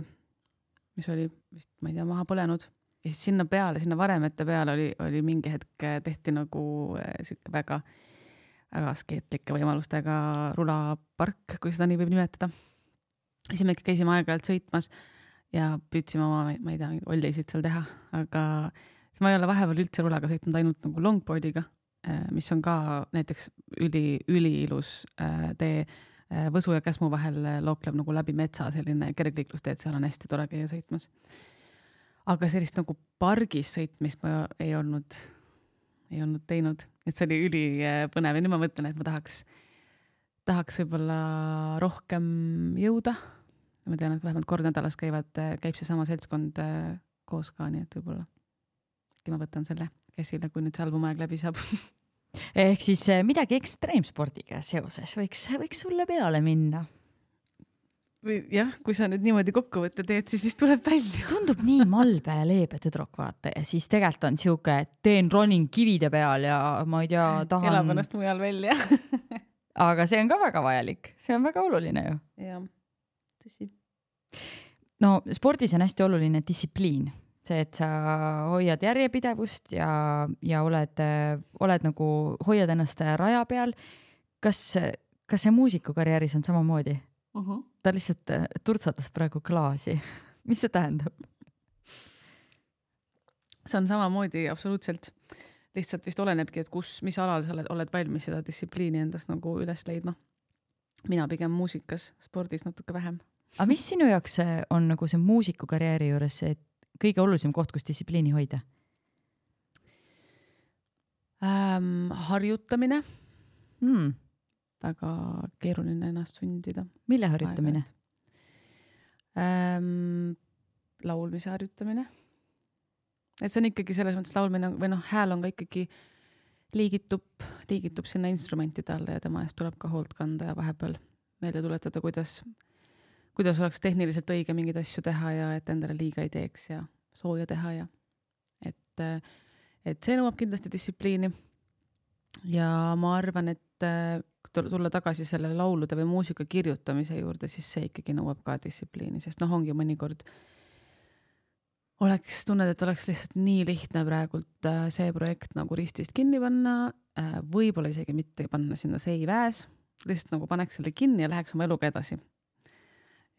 mis oli vist, ma ei tea, maha põlenud ja siis sinna peale, sinna varemete peale oli, oli mingi hetk äh, tehti nagu äh, sihuke väga, väga askeetlike võimalustega rulapark, kui seda nii võib nimetada. siis me ikka käisime aeg-ajalt sõitmas ja püüdsime oma, ma ei tea, mingeid ollisid seal teha, aga siis ma ei ole vahepeal üldse rulaga sõitnud, ainult nagu longboard'iga, mis on ka näiteks üli, üliilus äh, tee äh, Võsu ja Käsmu vahel äh, lookleb nagu läbi metsa selline kergliiklustee, et seal on hästi tore käia sõitmas. aga sellist nagu pargis sõitmist ma ei olnud, ei olnud teinud, et see oli ülipõnev ja nüüd ma mõtlen, et ma tahaks, tahaks võib-olla rohkem jõuda. Ma tean, et vähemalt kord nädalas käivad, käib seesama seltskond äh, koos ka, nii et võib-olla äkki ma võtan selle käsile, kui nüüd see albumaeg läbi saab ehk siis eh, midagi ekstreemspordiga seoses võiks, võiks sulle peale minna. jah, kui sa nüüd niimoodi kokkuvõtte teed, siis vist tuleb välja. tundub nii malbe ja leebe tüdruk, vaata, ja siis tegelikult on sihuke, teen ronin kivide peal ja ma ei tea, tahan. elab ennast mujal välja aga see on ka väga vajalik, see on väga oluline ju. jah, tõsi. no spordis on hästi oluline distsipliin see, et sa hoiad järjepidevust ja, ja oled, oled nagu, hoiad ennast raja peal. kas, kas see muusikukarjääris on samamoodi uh? Mhm. -huh. ta lihtsalt äh, turtsatas praegu klaasi mis see tähendab? see on samamoodi absoluutselt, lihtsalt vist olenebki, et kus, mis alal sa oled, oled valmis seda distsipliini endas nagu üles leidma. mina pigem muusikas, spordis natuke vähem. aga mis sinu jaoks on nagu see muusikukarjääri juures see kõige olulisem koht, kus distsipliini hoida ähm,? harjutamine hmm.. väga keeruline ennast sundida. mille harjutamine? Ähm, laulmise harjutamine. et see on ikkagi selles mõttes laulmine või noh, hääl on ka ikkagi liigitub, liigitub sinna instrumentide alla ja tema eest tuleb ka hoolt kanda ja vahepeal meelde tuletada, kuidas kuidas oleks tehniliselt õige mingeid asju teha ja et endale liiga ei teeks ja sooja teha ja et, et see nõuab kindlasti distsipliini. ja ma arvan, et tulla tagasi selle laulude või muusika kirjutamise juurde, siis see ikkagi nõuab ka distsipliini, sest noh, ongi mõnikord oleks, tunned, et oleks lihtsalt nii lihtne praegult äh, see projekt nagu ristist kinni panna, äh, võib-olla isegi mitte panna sinna as, lihtsalt nagu paneks selle kinni ja läheks oma eluga edasi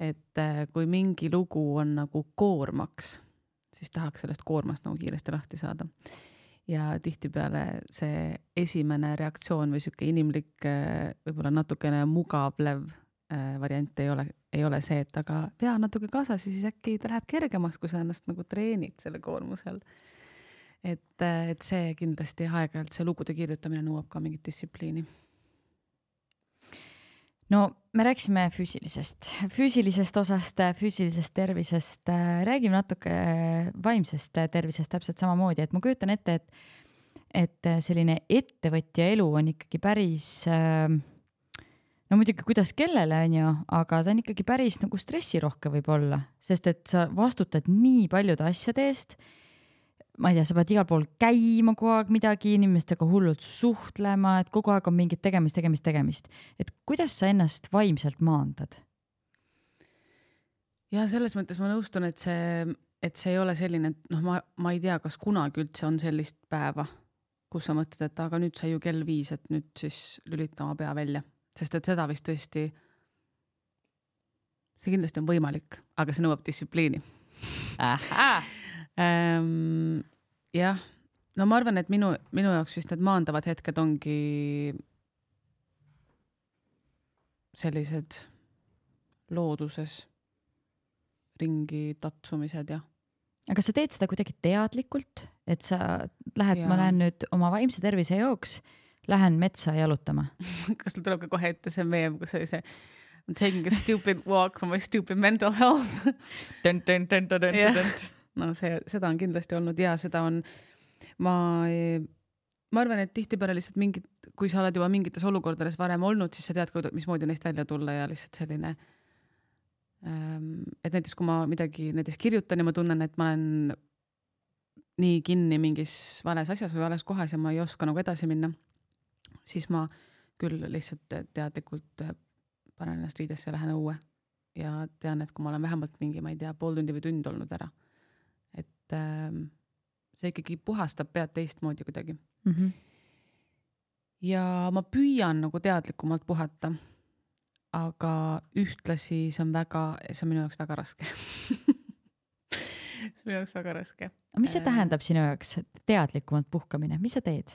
et äh, kui mingi lugu on nagu koormaks, siis tahaks sellest koormast nagu kiiresti lahti saada. ja tihtipeale see esimene reaktsioon või sihuke inimlik, äh, võib-olla natukene mugavlev äh, variant ei ole, ei ole see, et aga pea natuke kaasas ja siis äkki ta läheb kergemaks, kui sa ennast nagu treenid selle koormuse all. et, et see kindlasti aeg-ajalt, see lugude kirjutamine nõuab ka mingit distsipliini no me rääkisime füüsilisest, füüsilisest osast, füüsilisest tervisest, räägime natuke vaimsest tervisest täpselt samamoodi, et ma kujutan ette, et, et selline ettevõtja elu on ikkagi päris no muidugi, kuidas kellele, on ju, aga ta on ikkagi päris nagu stressirohke võib-olla, sest et sa vastutad nii paljude asjade eest ma ei tea, sa pead igal pool käima kogu aeg midagi, inimestega hullult suhtlema, et kogu aeg on mingit tegemist, tegemist, tegemist. et kuidas sa ennast vaimselt maandad? ja selles mõttes ma nõustun, et see, et see ei ole selline, et noh, ma, ma ei tea, kas kunagi üldse on sellist päeva, kus sa mõtled, et aga nüüd sai ju kell viis, et nüüd siis lülita oma pea välja, sest et seda vist tõesti, see kindlasti on võimalik, aga see nõuab distsipliini ähm,. jah, no ma arvan, et minu, minu jaoks vist need maandavad hetked ongi sellised looduses ringi tatsumised ja. aga sa teed seda kuidagi teadlikult, et sa lähed, ma lähen nüüd oma vaimse tervise jaoks, lähen metsa jalutama kas sul tuleb ka kohe ette see meem, kus oli see I m taking a stupid walk for my stupid mental health no see, seda on kindlasti olnud ja seda on, ma, ma arvan, et tihtipeale lihtsalt mingid, kui sa oled juba mingites olukordades varem olnud, siis sa tead mismoodi neist välja tulla ja lihtsalt selline ähm,. et näiteks, kui ma midagi näiteks kirjutan ja ma tunnen, et ma olen nii kinni mingis vales asjas või vales kohas ja ma ei oska nagu edasi minna, siis ma küll lihtsalt teadlikult panen ennast riidesse ja lähen õue ja tean, et kui ma olen vähemalt mingi, ma ei tea, pool tundi või tund olnud ära et äh, see ikkagi puhastab pead teistmoodi kuidagi mm. -hmm. ja ma püüan nagu teadlikumalt puhata. aga ühtlasi see on väga, see on minu jaoks väga raske see on minu jaoks väga raske. mis see tähendab sinu jaoks, teadlikumalt puhkamine, mis sa teed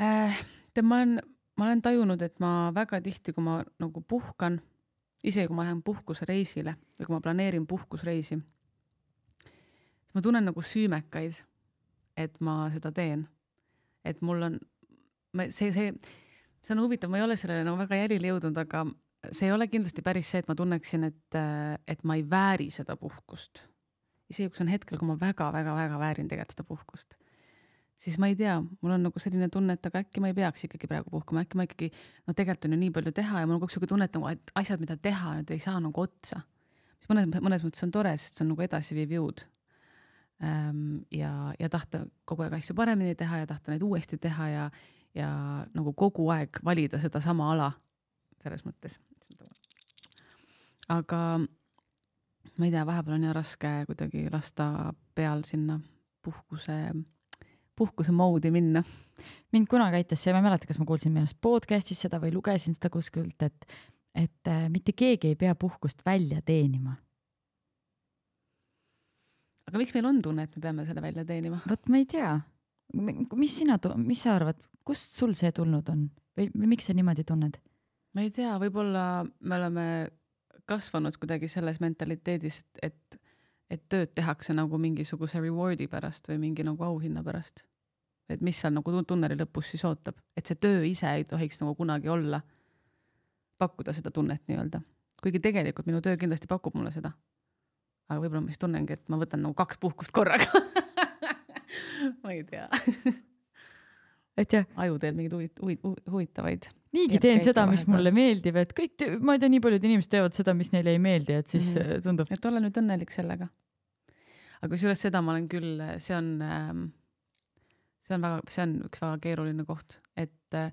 äh,? tead, ma olen, ma olen tajunud, et ma väga tihti, kui ma nagu puhkan, isegi kui ma lähen puhkusreisile või kui ma planeerin puhkusreisi ma tunnen nagu süümekaid, et ma seda teen. et mul on, see, see, see on huvitav, ma ei ole sellele nagu väga jälile jõudnud, aga see ei ole kindlasti päris see, et ma tunneksin, et, et ma ei vääri seda puhkust. isegi kui see on hetkel, kui ma väga-väga-väga väärin tegelikult seda puhkust, siis ma ei tea, mul on nagu selline tunne, et aga äkki ma ei peaks ikkagi praegu puhkama, äkki ma ikkagi, no tegelikult on ju nii palju teha ja mul on kogu aeg sihuke tunne, et nagu et asjad, mida teha, need ei saa nagu otsa. mis mõnes, mõnes mõttes on tore, sest see on nagu edasiviiv jõud ja, ja tahta kogu aeg asju paremini teha ja tahta neid uuesti teha ja, ja nagu kogu aeg valida sedasama ala selles mõttes. aga ma ei tea, vahepeal on jah raske kuidagi lasta peal sinna puhkuse, puhkuse moodi minna. mind kunagi aitas see, ma ei mäleta, kas ma kuulsin minu arust podcast'is seda või lugesin seda kuskilt, et, et äh, mitte keegi ei pea puhkust välja teenima. Aga miks meil on tunne, et me peame selle välja teenima? vot ma ei tea. mis sina, mis sa arvad, kust sul see tulnud on või, või miks sa niimoodi tunned? ma ei tea, võib-olla me oleme kasvanud kuidagi selles mentaliteedis, et, et tööd tehakse nagu mingisuguse reward'i pärast või mingi nagu auhinna pärast. et mis seal nagu tunneli lõpus siis ootab, et see töö ise ei tohiks nagu kunagi olla, pakkuda seda tunnet nii-öelda. kuigi tegelikult minu töö kindlasti pakub mulle seda. Aga võib-olla ma siis tunnengi, et ma võtan nagu kaks puhkust korraga ma ei tea et jah. aju teeb mingeid huvit-, huvit-, huvitavaid niigi teen seda, mis mulle meeldib, et kõik, ma ei tea, nii paljud inimesed teevad seda, mis neile ei meeldi, et siis mm -hmm. tundub. et ole nüüd õnnelik sellega. aga kusjuures seda ma olen küll, see on, ähm, see on väga, see on üks väga keeruline koht, et äh,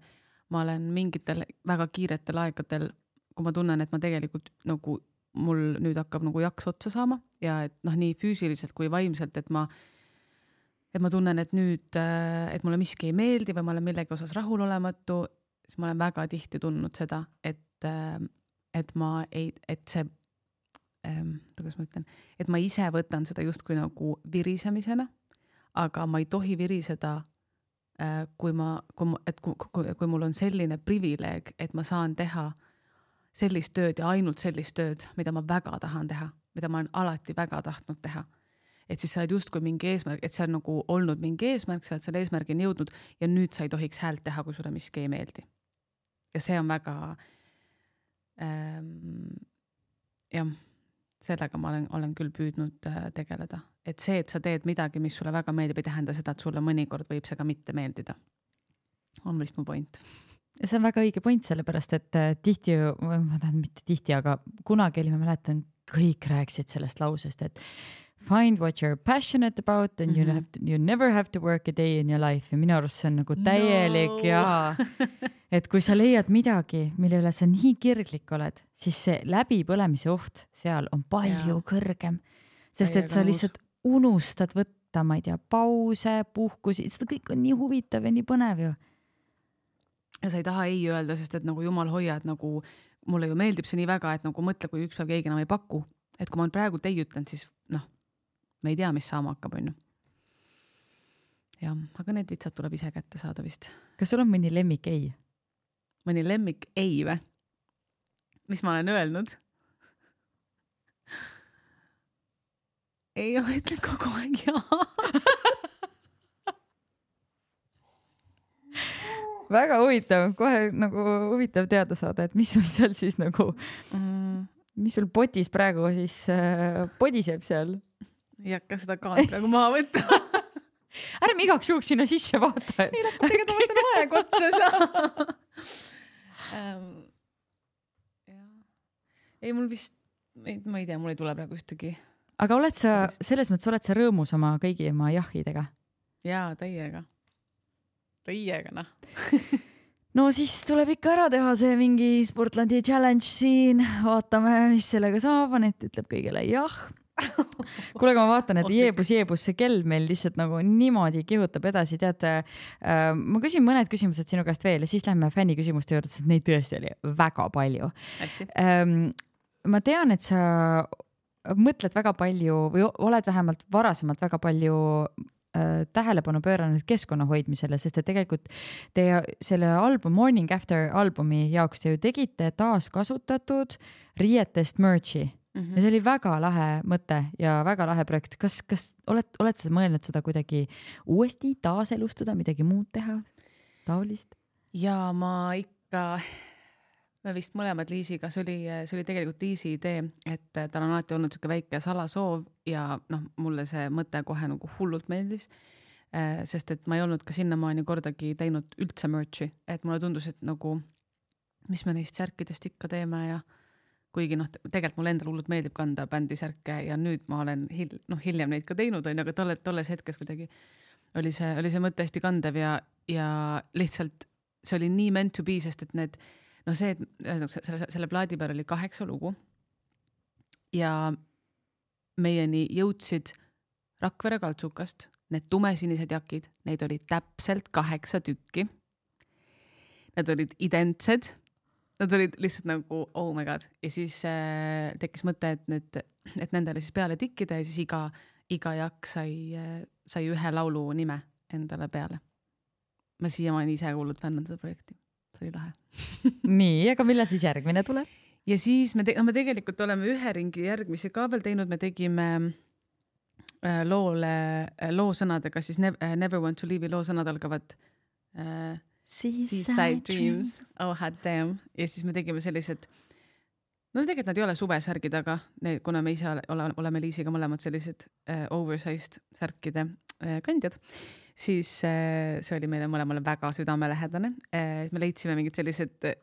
ma olen mingitel väga kiiretel aegadel, kui ma tunnen, et ma tegelikult nagu mul nüüd hakkab nagu jaks otsa saama ja et noh, nii füüsiliselt kui vaimselt, et ma et ma tunnen, et nüüd, äh, et mulle miski ei meeldi või ma olen millegi osas rahulolematu siis ma olen väga tihti tundnud seda, et, ähm, et ma ei, et see ähm,, kuidas ma ütlen, et ma ise võtan seda justkui nagu virisemisena, aga ma ei tohi viriseda äh,, kui ma, kui et kui, kui, kui mul on selline privileeg, et ma saan teha sellist tööd ja ainult sellist tööd, mida ma väga tahan teha, mida ma olen alati väga tahtnud teha. Et siis sa oled justkui mingi eesmärk, et see on nagu olnud mingi eesmärk, sa oled selle eesmärgini jõudnud ja nüüd sa ei tohiks häält teha, kui sulle miski ei meeldi. Ja see on väga ähm,, jah, sellega ma olen, olen küll püüdnud äh, tegeleda, et see, et sa teed midagi, mis sulle väga meeldib, ei tähenda seda, et sulle mõnikord võib see ka mitte meeldida. on vist mu point see on väga õige point, sellepärast et äh, tihti ma tahan mitte tihti, aga kunagi oli, ma mäletan, kõik rääkisid sellest lausest, et find what you are passionate about and mm -hmm. you have to, you never have to work a day in your life ja minu arust see on nagu täielik no. jaa. et kui sa leiad midagi, mille üle sa nii kirglik oled, siis see läbipõlemise oht seal on palju ja. kõrgem. sest et sa lihtsalt unustad võtta, ma ei tea, pause, puhkusi, seda kõik on nii huvitav ja nii põnev ju. Ja sa ei taha ei öelda, sest et nagu jumal hoia, et nagu mulle ju meeldib see nii väga, et nagu mõtle, kui üks päev keegi enam ei paku, et kui ma praegu ei ütlen, siis noh me ei tea, mis saama hakkab, onju. jah, aga need vitsad tuleb ise kätte saada vist. kas sul on mõni lemmik ei? mõni lemmik ei või? mis ma olen öelnud? ei, ma ütlen kogu aeg jaa väga huvitav, kohe nagu huvitav teada saada, et mis sul seal siis nagu mm., mis sul potis praegu siis äh, podiseb seal ei hakka seda kaant praegu maha võtma ärme igaks juhuks sinna sisse vaata. ei noh, tegelikult ma võtan aeg otsa sa ähm,. ei, mul vist, ma ei tea, mul ei tule praegu ühtegi. aga oled sa, selles mõttes oled sa rõõmus oma kõigi oma jahhidega? jaa, täiega. Täiega, noh. No siis tuleb ikka ära teha see mingi Sportlandi challenge siin, vaatame, mis sellega saab, Anett ütleb kõigele jah. Kuule, aga ma vaatan, et jeebus, jeebus, see kell meil lihtsalt nagu niimoodi kihutab edasi, tead äh,. ma küsin mõned küsimused sinu käest veel ja siis lähme fänniküsimuste juurde, sest neid tõesti oli väga palju. Ähm, ma tean, et sa mõtled väga palju või oled vähemalt varasemalt väga palju tähelepanu pööranud keskkonna hoidmisele, sest et tegelikult te selle album Morning After albumi jaoks te ju tegite taaskasutatud riietest merch'i mm. -hmm. ja see oli väga lahe mõte ja väga lahe projekt. kas, kas oled, oled sa mõelnud seda kuidagi uuesti taaselustada, midagi muud teha, taolist? ja ma ikka, me vist mõlemad Liisiga, see oli, see oli tegelikult Liisi idee, et tal on alati olnud niisugune väike salasoov ja noh, mulle see mõte kohe nagu hullult meeldis. sest et ma ei olnud ka sinnamaani kordagi teinud üldse merch'i, et mulle tundus, et nagu mis me neist särkidest ikka teeme ja kuigi noh, tegelikult mulle endale hullult meeldib kanda bändisärke ja nüüd ma olen hil-, noh, hiljem neid ka teinud, on ju, aga tolle, tolles hetkes kuidagi oli see, oli see mõte hästi kandev ja, ja lihtsalt see oli nii meant to be, sest et need noh, see, et ühesõnaga selle, selle plaadi peal oli kaheksa lugu. ja meieni jõudsid Rakvere kaltsukast need tumesinised jakid, neid oli täpselt kaheksa tükki. Nad olid identsed. Nad olid lihtsalt nagu oh my god ja siis äh, tekkis mõte, et need, et nendele siis peale tikkida ja siis iga, iga jakk sai äh,, sai ühe laulu nime endale peale. ma siiamaani ise hullult fännan seda projekti see oli lahe. Nii, aga millal siis järgmine tuleb? ja siis me, no me tegelikult oleme ühe ringi järgmisi ka veel teinud, me tegime äh, loole äh,, loo sõnadega siis nev, äh, Never want to leave'i loo sõnad algavad äh, Seaside dreams, oh hot damn. Ja siis me tegime sellised no tegelikult nad ei ole suvesärgid, aga need, kuna me ise ole, oleme Liisiga mõlemad sellised äh, oversized särkide äh, kandjad siis äh, see oli meile mõlemale väga südamelähedane. Äh, me leidsime mingid sellised äh,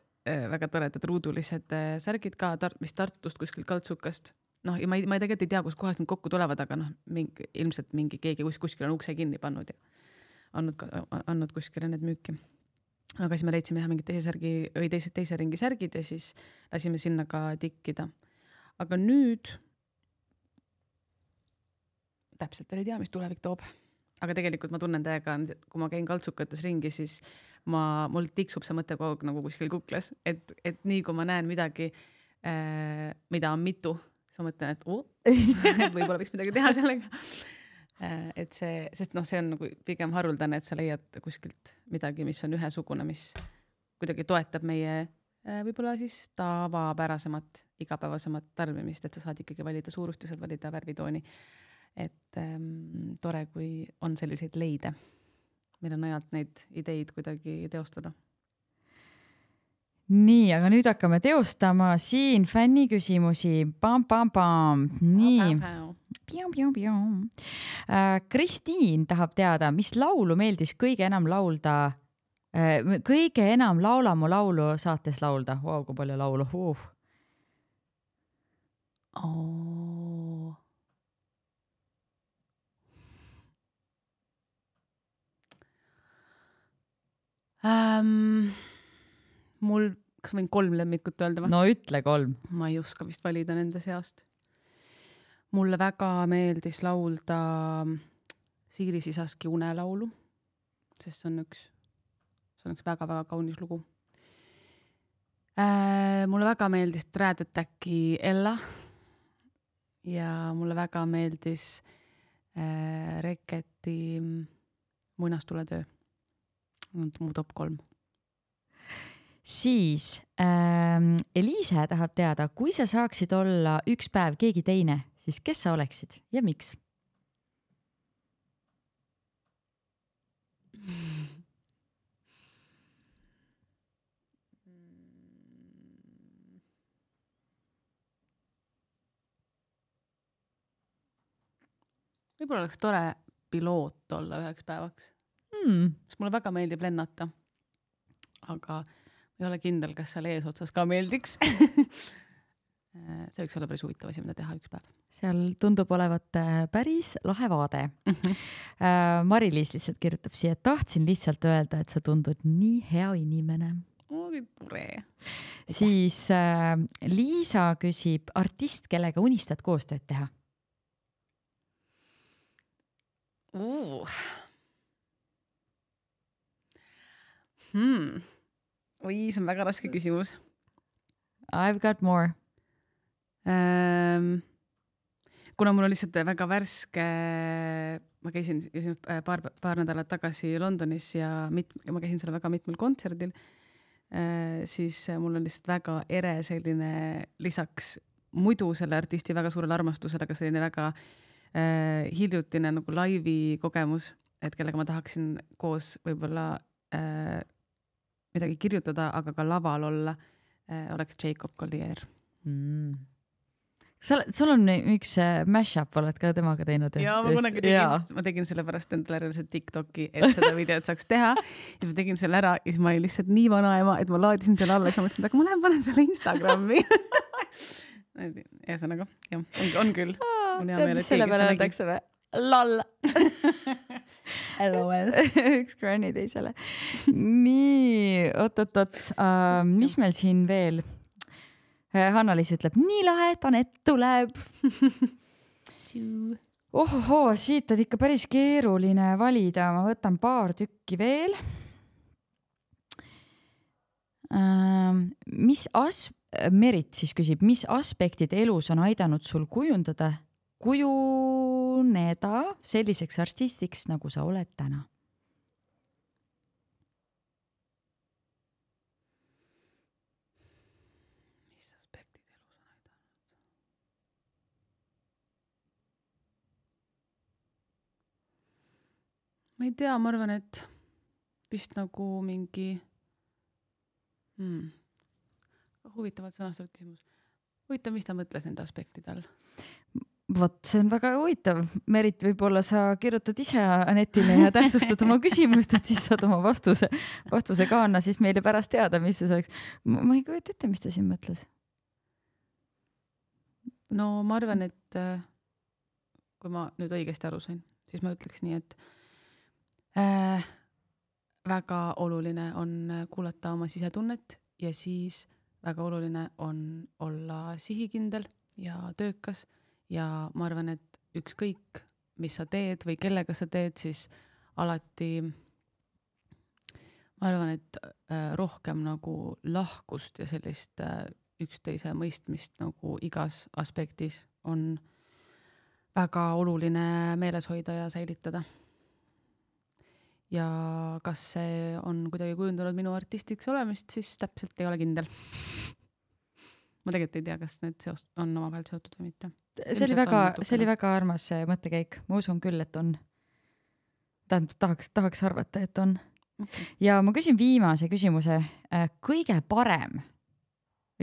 väga toredad ruudulised särgid ka Tar-, vist Tartust kuskilt kaltsukast. noh, ja ma ei, ma tegelikult ei tea, kuskohast need kokku tulevad, aga noh, mingi ilmselt mingi keegi kus, kuskil on ukse kinni pannud ja andnud, andnud kuskile need müüki. aga siis me leidsime jah mingid teise särgi või teise, teise ringi särgid ja siis lasime sinna ka tikkida. aga nüüd täpselt veel ei tea, mis tulevik toob aga tegelikult ma tunnen täiega, kui ma käin kaltsukates ringi, siis ma, mul tiksub see mõte kogu aeg nagu kuskil kuklas, et, et nii kui ma näen midagi äh,, mida on mitu, siis ma mõtlen, et oh, võib-olla võiks midagi teha sellega äh,. et see, sest noh, see on nagu pigem haruldane, et sa leiad kuskilt midagi, mis on ühesugune, mis kuidagi toetab meie äh, võib-olla siis tavapärasemat, igapäevasemat tarbimist, et sa saad ikkagi valida suurust ja saad valida värvitooni et ähm, tore, kui on selliseid leide, mille najalt neid ideid kuidagi teostada. nii, aga nüüd hakkame teostama siin fänniküsimusi. nii. Äh, Kristiin tahab teada, mis laulu meeldis kõige enam laulda äh,, kõige enam Laula mu laulu saates laulda. Vau, kui palju laulu uh.. Oh ähm,? mul, kas ma võin kolm lemmikut öelda või? no ütle kolm. ma ei oska vist valida nende seast. mulle väga meeldis laulda Siiri Sisaski unelaulu, sest see on üks, see on üks väga-väga kaunis lugu äh,. mulle väga meeldis Trad Attacki Ella ja mulle väga meeldis äh, Reketi Muinastuletöö mu top kolm. siis ähm, Eliise tahab teada, kui sa saaksid olla üks päev keegi teine, siis kes sa oleksid ja miks? võib-olla oleks tore piloot olla üheks päevaks hmm.. sest mulle väga meeldib lennata. aga ei ole kindel, kas seal eesotsas ka meeldiks see võiks olla päris huvitav asi, mida teha üks päev. seal tundub olevat äh, päris lahe vaade mm. -hmm. Mari-Liis lihtsalt kirjutab siia, et tahtsin lihtsalt öelda, et sa tundud nii hea inimene. oi, tore. siis äh, Liisa küsib, artist, kellega unistad koostööd teha uh.? Hmm.? oi, see on väga raske küsimus. I've got more ähm,. kuna mul on lihtsalt väga värske, ma käisin, käisin paar, paar nädalat tagasi Londonis ja mit-, ma käisin seal väga mitmel kontserdil äh,, siis mul on lihtsalt väga ere selline lisaks muidu selle artisti väga suurele armastusele, ka selline väga äh, hiljutine nagu laivi kogemus, et kellega ma tahaksin koos võib-olla äh, midagi kirjutada, aga ka laval olla äh, oleks Jacob Collier mm. sa, sul on üks äh, mash-up oled ka temaga teinud? ja ma kunagi tegin, ma tegin sellepärast endale reaalselt Tiktoki, et seda videot saaks teha. ja ma tegin selle ära ja siis ma olin lihtsalt nii vanaema, et ma laadisin selle alla siis ma mõtlesin, et aga ma lähen panen selle Instagrami ühesõnaga jah, on, küll. selle peale öeldakse või? lall LOL üks granny teisele. nii, oot-oot-oot uh,, mis meil siin veel? Äh, Hanna-Liis ütleb, nii lahe, et Anett tuleb ohohoo, siit on ikka päris keeruline valida, ma võtan paar tükki veel. Uh, mis as-, Merit siis küsib, mis aspektid elus on aidanud sul kujundada, kujuneda selliseks artistiks, nagu sa oled täna? mis aspektid elus on aidanud? ma ei tea, ma arvan, et vist nagu mingi hmm huvitavalt sõnastatud küsimus. huvitav, mis ta mõtles nende aspektide all? Vot, see on väga huvitav. Merit, võib-olla sa kirjutad ise Anetile ja täpsustad oma küsimust, et siis saad oma vastuse, vastuse ka anna siis meile pärast teada, mis see oleks. ma ei kujuta ette, mis ta siin mõtles. no ma arvan, et äh, kui ma nüüd õigesti aru sain, siis ma ütleks nii, et äh, väga oluline on kuulata oma sisetunnet ja siis väga oluline on olla sihikindel ja töökas ja ma arvan, et ükskõik, mis sa teed või kellega sa teed, siis alati ma arvan, et äh, rohkem nagu lahkust ja sellist äh, üksteise mõistmist nagu igas aspektis on väga oluline meeles hoida ja säilitada. Ja kas see on kuidagi kujundanud minu artistiks olemist, siis täpselt ei ole kindel ma tegelikult ei tea, kas need seost on omavahel seotud või mitte. see oli väga, see oli väga armas mõttekäik, ma usun küll, et on. tähendab, tahaks, tahaks arvata, et on okay.. ja ma küsin viimase küsimuse, äh, kõige parem,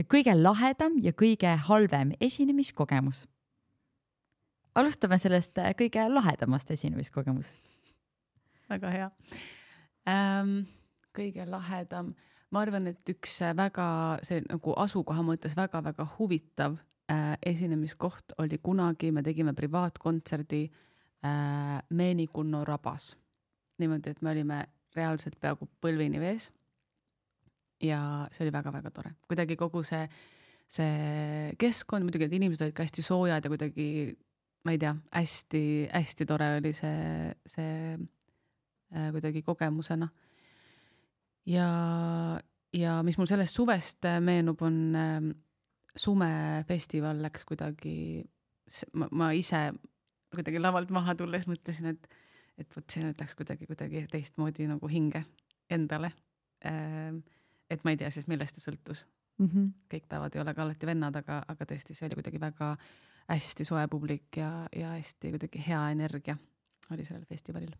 kõige lahedam ja kõige halvem esinemiskogemus. alustame sellest äh, kõige lahedamast esinemiskogemusest väga hea ähm,. kõige lahedam, ma arvan, et üks väga see nagu asukoha mõttes väga-väga huvitav äh, esinemiskoht oli kunagi, me tegime privaatkontserdi äh, Meenikunno rabas. niimoodi, et me olime reaalselt peaaegu põlvini vees. ja see oli väga-väga tore, kuidagi kogu see, see keskkond, muidugi need inimesed olid ka hästi soojad ja kuidagi ma ei tea hästi,, hästi-hästi tore oli see, see Äh, kuidagi kogemusena. Ja, ja mis mul sellest suvest äh, meenub, on ähm, sumefestival läks kuidagi, ma, ma ise kuidagi lavalt maha tulles mõtlesin, et, et vot see nüüd läks kuidagi, kuidagi teistmoodi nagu hinge endale. Ähm, et ma ei tea siis, millest see sõltus mm. -hmm. kõik päevad ei ole ka alati vennad, aga, aga tõesti, see oli kuidagi väga hästi soe publik ja, ja hästi kuidagi hea energia oli sellel festivalil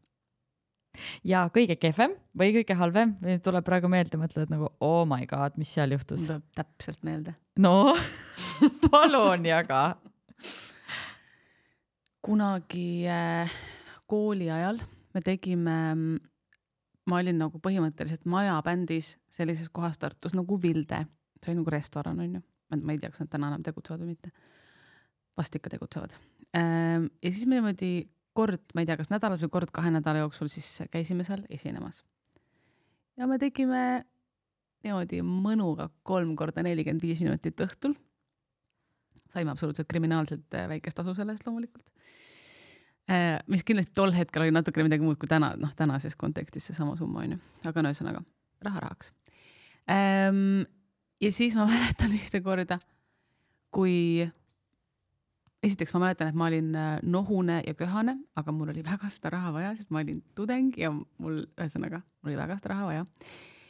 ja kõige kehvem või kõige halvem, tuleb praegu meelde, mõtled nagu oh my god, mis seal juhtus? tuleb täpselt meelde. no palun jaga. kunagi äh, kooli ajal me tegime, ma olin nagu põhimõtteliselt majabändis sellises kohas Tartus nagu Vilde, see oli nagu restoran onju, ma ei tea, kas nad täna enam tegutsevad või mitte. vast ikka tegutsevad. Äh, ja siis me niimoodi kord, ma ei tea, kas nädalas või kord kahe nädala jooksul siis käisime seal esinemas. ja me tegime niimoodi mõnuga kolm korda nelikümmend viis minutit õhtul. saime absoluutselt kriminaalselt äh, väikest tasu selle eest loomulikult. Äh, mis kindlasti tol hetkel oli natukene midagi muud kui täna, noh, tänases kontekstis seesama summa on ju, aga no ühesõnaga raha rahaks. Ja siis ma mäletan ühte korda, kui esiteks ma mäletan, et ma olin äh, nohune ja köhane, aga mul oli väga seda raha vaja, sest ma olin tudeng ja mul, ühesõnaga, mul oli väga seda raha vaja.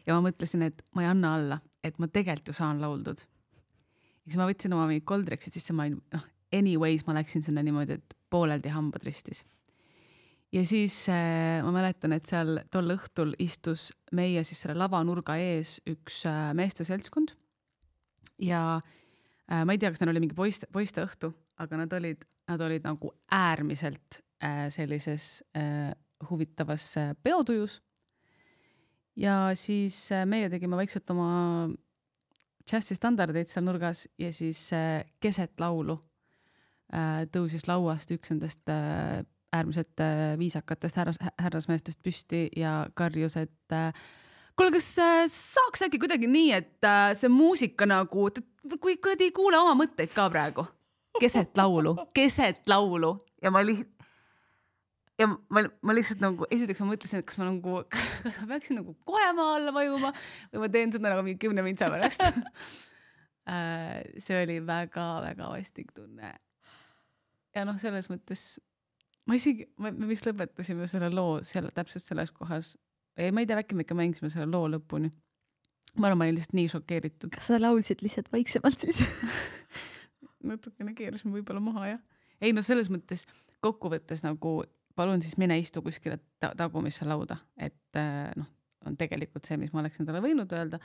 ja ma mõtlesin, et ma ei anna alla, et ma tegelikult ju saan lauldud. siis ma võtsin oma mingid koldreksid sisse, ma olin, noh, anyways ma läksin sinna niimoodi, et pooleldi hambad ristis. ja siis äh, ma mäletan, et seal tol õhtul istus meie siis selle lavanurga ees üks äh, meeste seltskond ja äh, ma ei tea, kas neil oli mingi poiste, poisteõhtu, aga nad olid, nad olid nagu äärmiselt äh, sellises äh, huvitavas äh, peotujus. ja siis äh, meie tegime vaikselt oma džässistandardeid seal nurgas ja siis äh, keset laulu äh, tõusis lauast üks nendest äh, äärmiselt äh, viisakatest härras, härrasmeestest püsti ja karjus, et äh, kuule, kas äh, saaks äkki kuidagi nii, et äh, see muusika nagu, kui kuradi ei kuule oma mõtteid ka praegu, keset laulu, keset laulu ja ma lihtsalt ja ma, ma lihtsalt nagu, esiteks ma mõtlesin, et kas ma nagu, kas ma peaksin nagu kohe maa alla vajuma või ma teen seda nagu mingi kümne vintsa pärast Äh, see oli väga-väga vastik tunne. ja noh, selles mõttes ma isegi, me vist lõpetasime selle loo seal täpselt selles kohas. ei, ma ei tea, äkki me ikka mängisime selle loo lõpuni. ma arvan, ma olin lihtsalt nii šokeeritud. kas sa laulsid lihtsalt vaiksemalt siis natukene keerasime võib-olla maha jah. ei no selles mõttes kokkuvõttes nagu palun siis mine istu kuskile ta tagumisse lauda, et äh, noh, on tegelikult see, mis ma oleks endale võinud öelda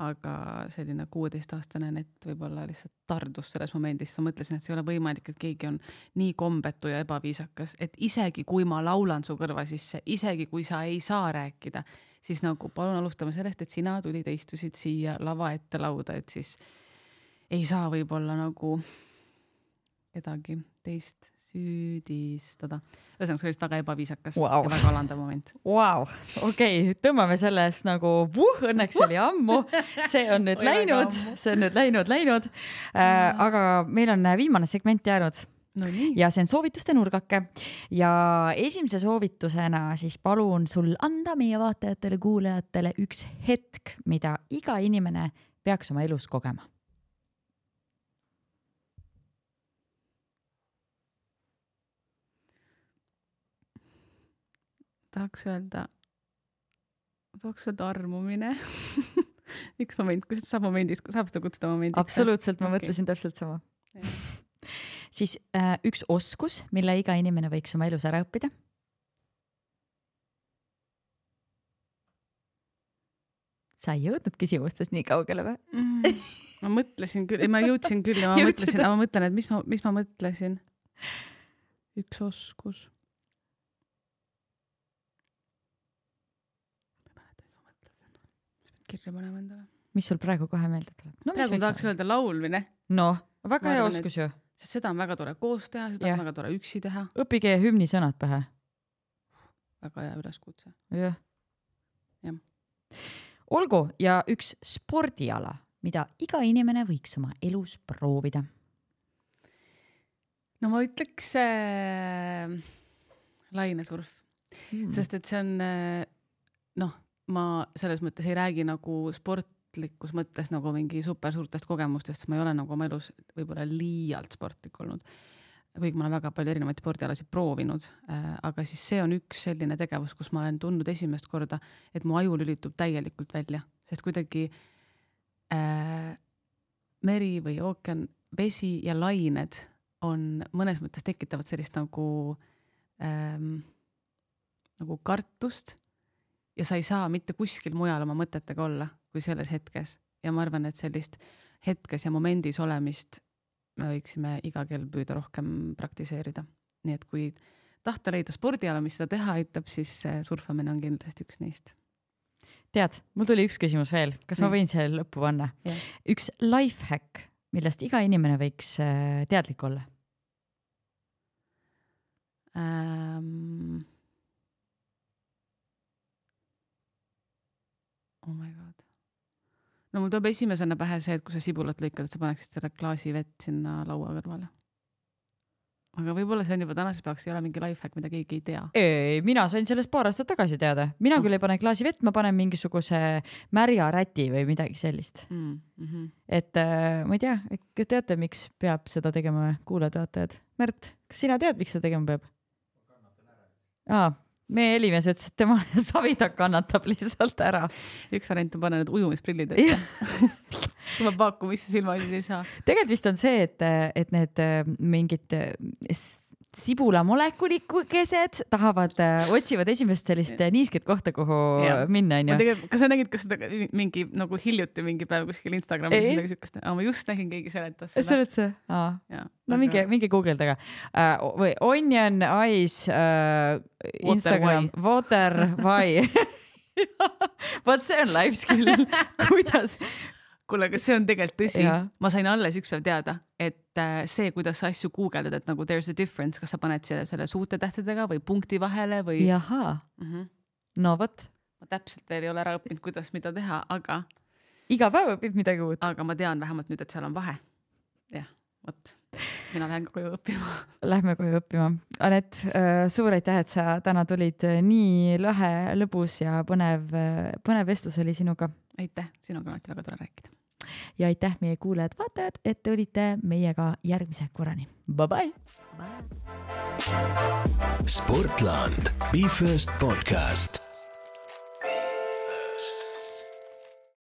aga selline kuueteistaastane net võib-olla lihtsalt tardus selles momendis, ma mõtlesin, et see ei ole võimalik, et keegi on nii kombetu ja ebaviisakas, et isegi kui ma laulan su kõrva sisse, isegi kui sa ei saa rääkida, siis nagu palun alustame sellest, et sina tulid ja istusid siia lava ette lauda, et siis ei saa võib-olla nagu kedagi teist süüdistada. ühesõnaga, see oli lihtsalt väga ebaviisakas wow. ja väga alandav moment. Vau, okei, tõmbame sellest nagu vuh, õnneks oli ammu, see on nüüd läinud, see on nüüd läinud, läinud äh,. aga meil on viimane segment jäänud no nii, ja see on soovituste nurgake ja esimese soovitusena siis palun sul anda meie vaatajatele, kuulajatele üks hetk, mida iga inimene peaks oma elus kogema. Tahaks öelda, tahaks öelda armumine üks moment, kus saab momendis, saab seda kutsuda momendiks? absoluutselt, ma Okei. mõtlesin täpselt sama. Siis äh, üks oskus, mille iga inimene võiks oma elus ära õppida. sa ei jõudnud küsimustest nii kaugele või? mm, ma mõtlesin küll, ei ma jõudsin küll ja ma mõtlesin, aga ma mõtlen, et mis ma, mis ma mõtlesin. üks oskus. ma ei mäleta, mis ma mõtlesin. Kirja panema endale. mis sul praegu kohe meelde tuleb? no, praegu tahaks öelda laulmine, noh, väga Ma hea arvan, oskus ju. sest seda on väga tore koos teha, seda Jah. on väga tore üksi teha. õppige hümni sõnad pähe. väga hea üleskutse. jah. Jah. olgu ja üks spordiala, mida iga inimene võiks oma elus proovida. no ma ütleks äh, lainesurf Hmm. sest et see on äh, noh, ma selles mõttes ei räägi nagu sportlikus mõttes nagu mingi super suurtest kogemustest, sest ma ei ole nagu oma elus võib-olla liialt sportlik olnud. kuigi ma olen väga palju erinevaid spordialasid proovinud äh,, aga siis see on üks selline tegevus, kus ma olen tundnud esimest korda, et mu aju lülitub täielikult välja, sest kuidagi äh, meri või ookean, vesi ja lained on mõnes mõttes tekitavad sellist nagu ähm, nagu kartust ja sa ei saa mitte kuskil mujal oma mõtetega olla kui selles hetkes ja ma arvan, et sellist hetkes ja momendis olemist me võiksime iga kell püüda rohkem praktiseerida. nii et kui tahta leida spordiala, mis seda teha aitab, siis surfamine on kindlasti üks neist. tead, mul tuli üks küsimus veel, kas ma võin selle lõppu panna? Üks life hack, millest iga inimene võiks äh, teadlik olla. Ähm... oh my god. no mul tuleb esimesena pähe see, et kui sa sibulat lõikad, et sa paneksid selle klaasi vett sinna laua kõrvale. aga võib-olla see on juba tänaseks päevaks ei ole mingi life hack, mida keegi ei tea. ei, mina sain sellest paar aastat tagasi teada, mina Ah. küll ei pane klaasi vett, ma panen mingisuguse märja räti või midagi sellist. mm. -hmm. et äh, ma ei tea, äkki teate, miks peab seda tegema kuulajad-vaatajad? Märt, kas sina tead, miks seda tegema peab? aa, meie helimees ütles, et tema savitak kannatab lihtsalt ära. üks variant on panna need ujumisprillid ette tuleb vaakumisse silmasid ei saa. tegelikult vist on see, et, et need äh, mingid äh, s- sibulamolekulikeesed tahavad, otsivad esimest sellist niisket kohta, kuhu ja. minna, onju. kas sa nägid ka seda mingi nagu hiljuti mingi päev kuskil Instagramis midagi siukest, ma just nägin, keegi seletas seda. seletas või? no aga... minge, minge guugeldage uh, või Onion Eyes uh, Instagram, water why vot see on life skill. Kuidas kuule, aga see on tegelikult tõsi. ma sain alles üks päev teada, et äh, see, kuidas sa asju guugeldad, et nagu there's a difference, kas sa paned selle, selle suurte tähtedega või punkti vahele või. jahaa mm. -hmm. no vot. ma täpselt veel ei ole ära õppinud, kuidas mida teha, aga. iga päev õpib midagi uut. aga ma tean vähemalt nüüd, et seal on vahe. jah, vot mina lähen koju õppima. Lähme koju õppima. Anett, äh, suur aitäh, et sa täna tulid, nii lahe, lõbus ja põnev, äh, põnev vestlus oli sinuga. aitäh, sinuga on alati väga tore rääkida ja aitäh, meie kuulajad-vaatajad, et te olite meiega järgmise korrani. Bye-bye. Sportland, Be First podcast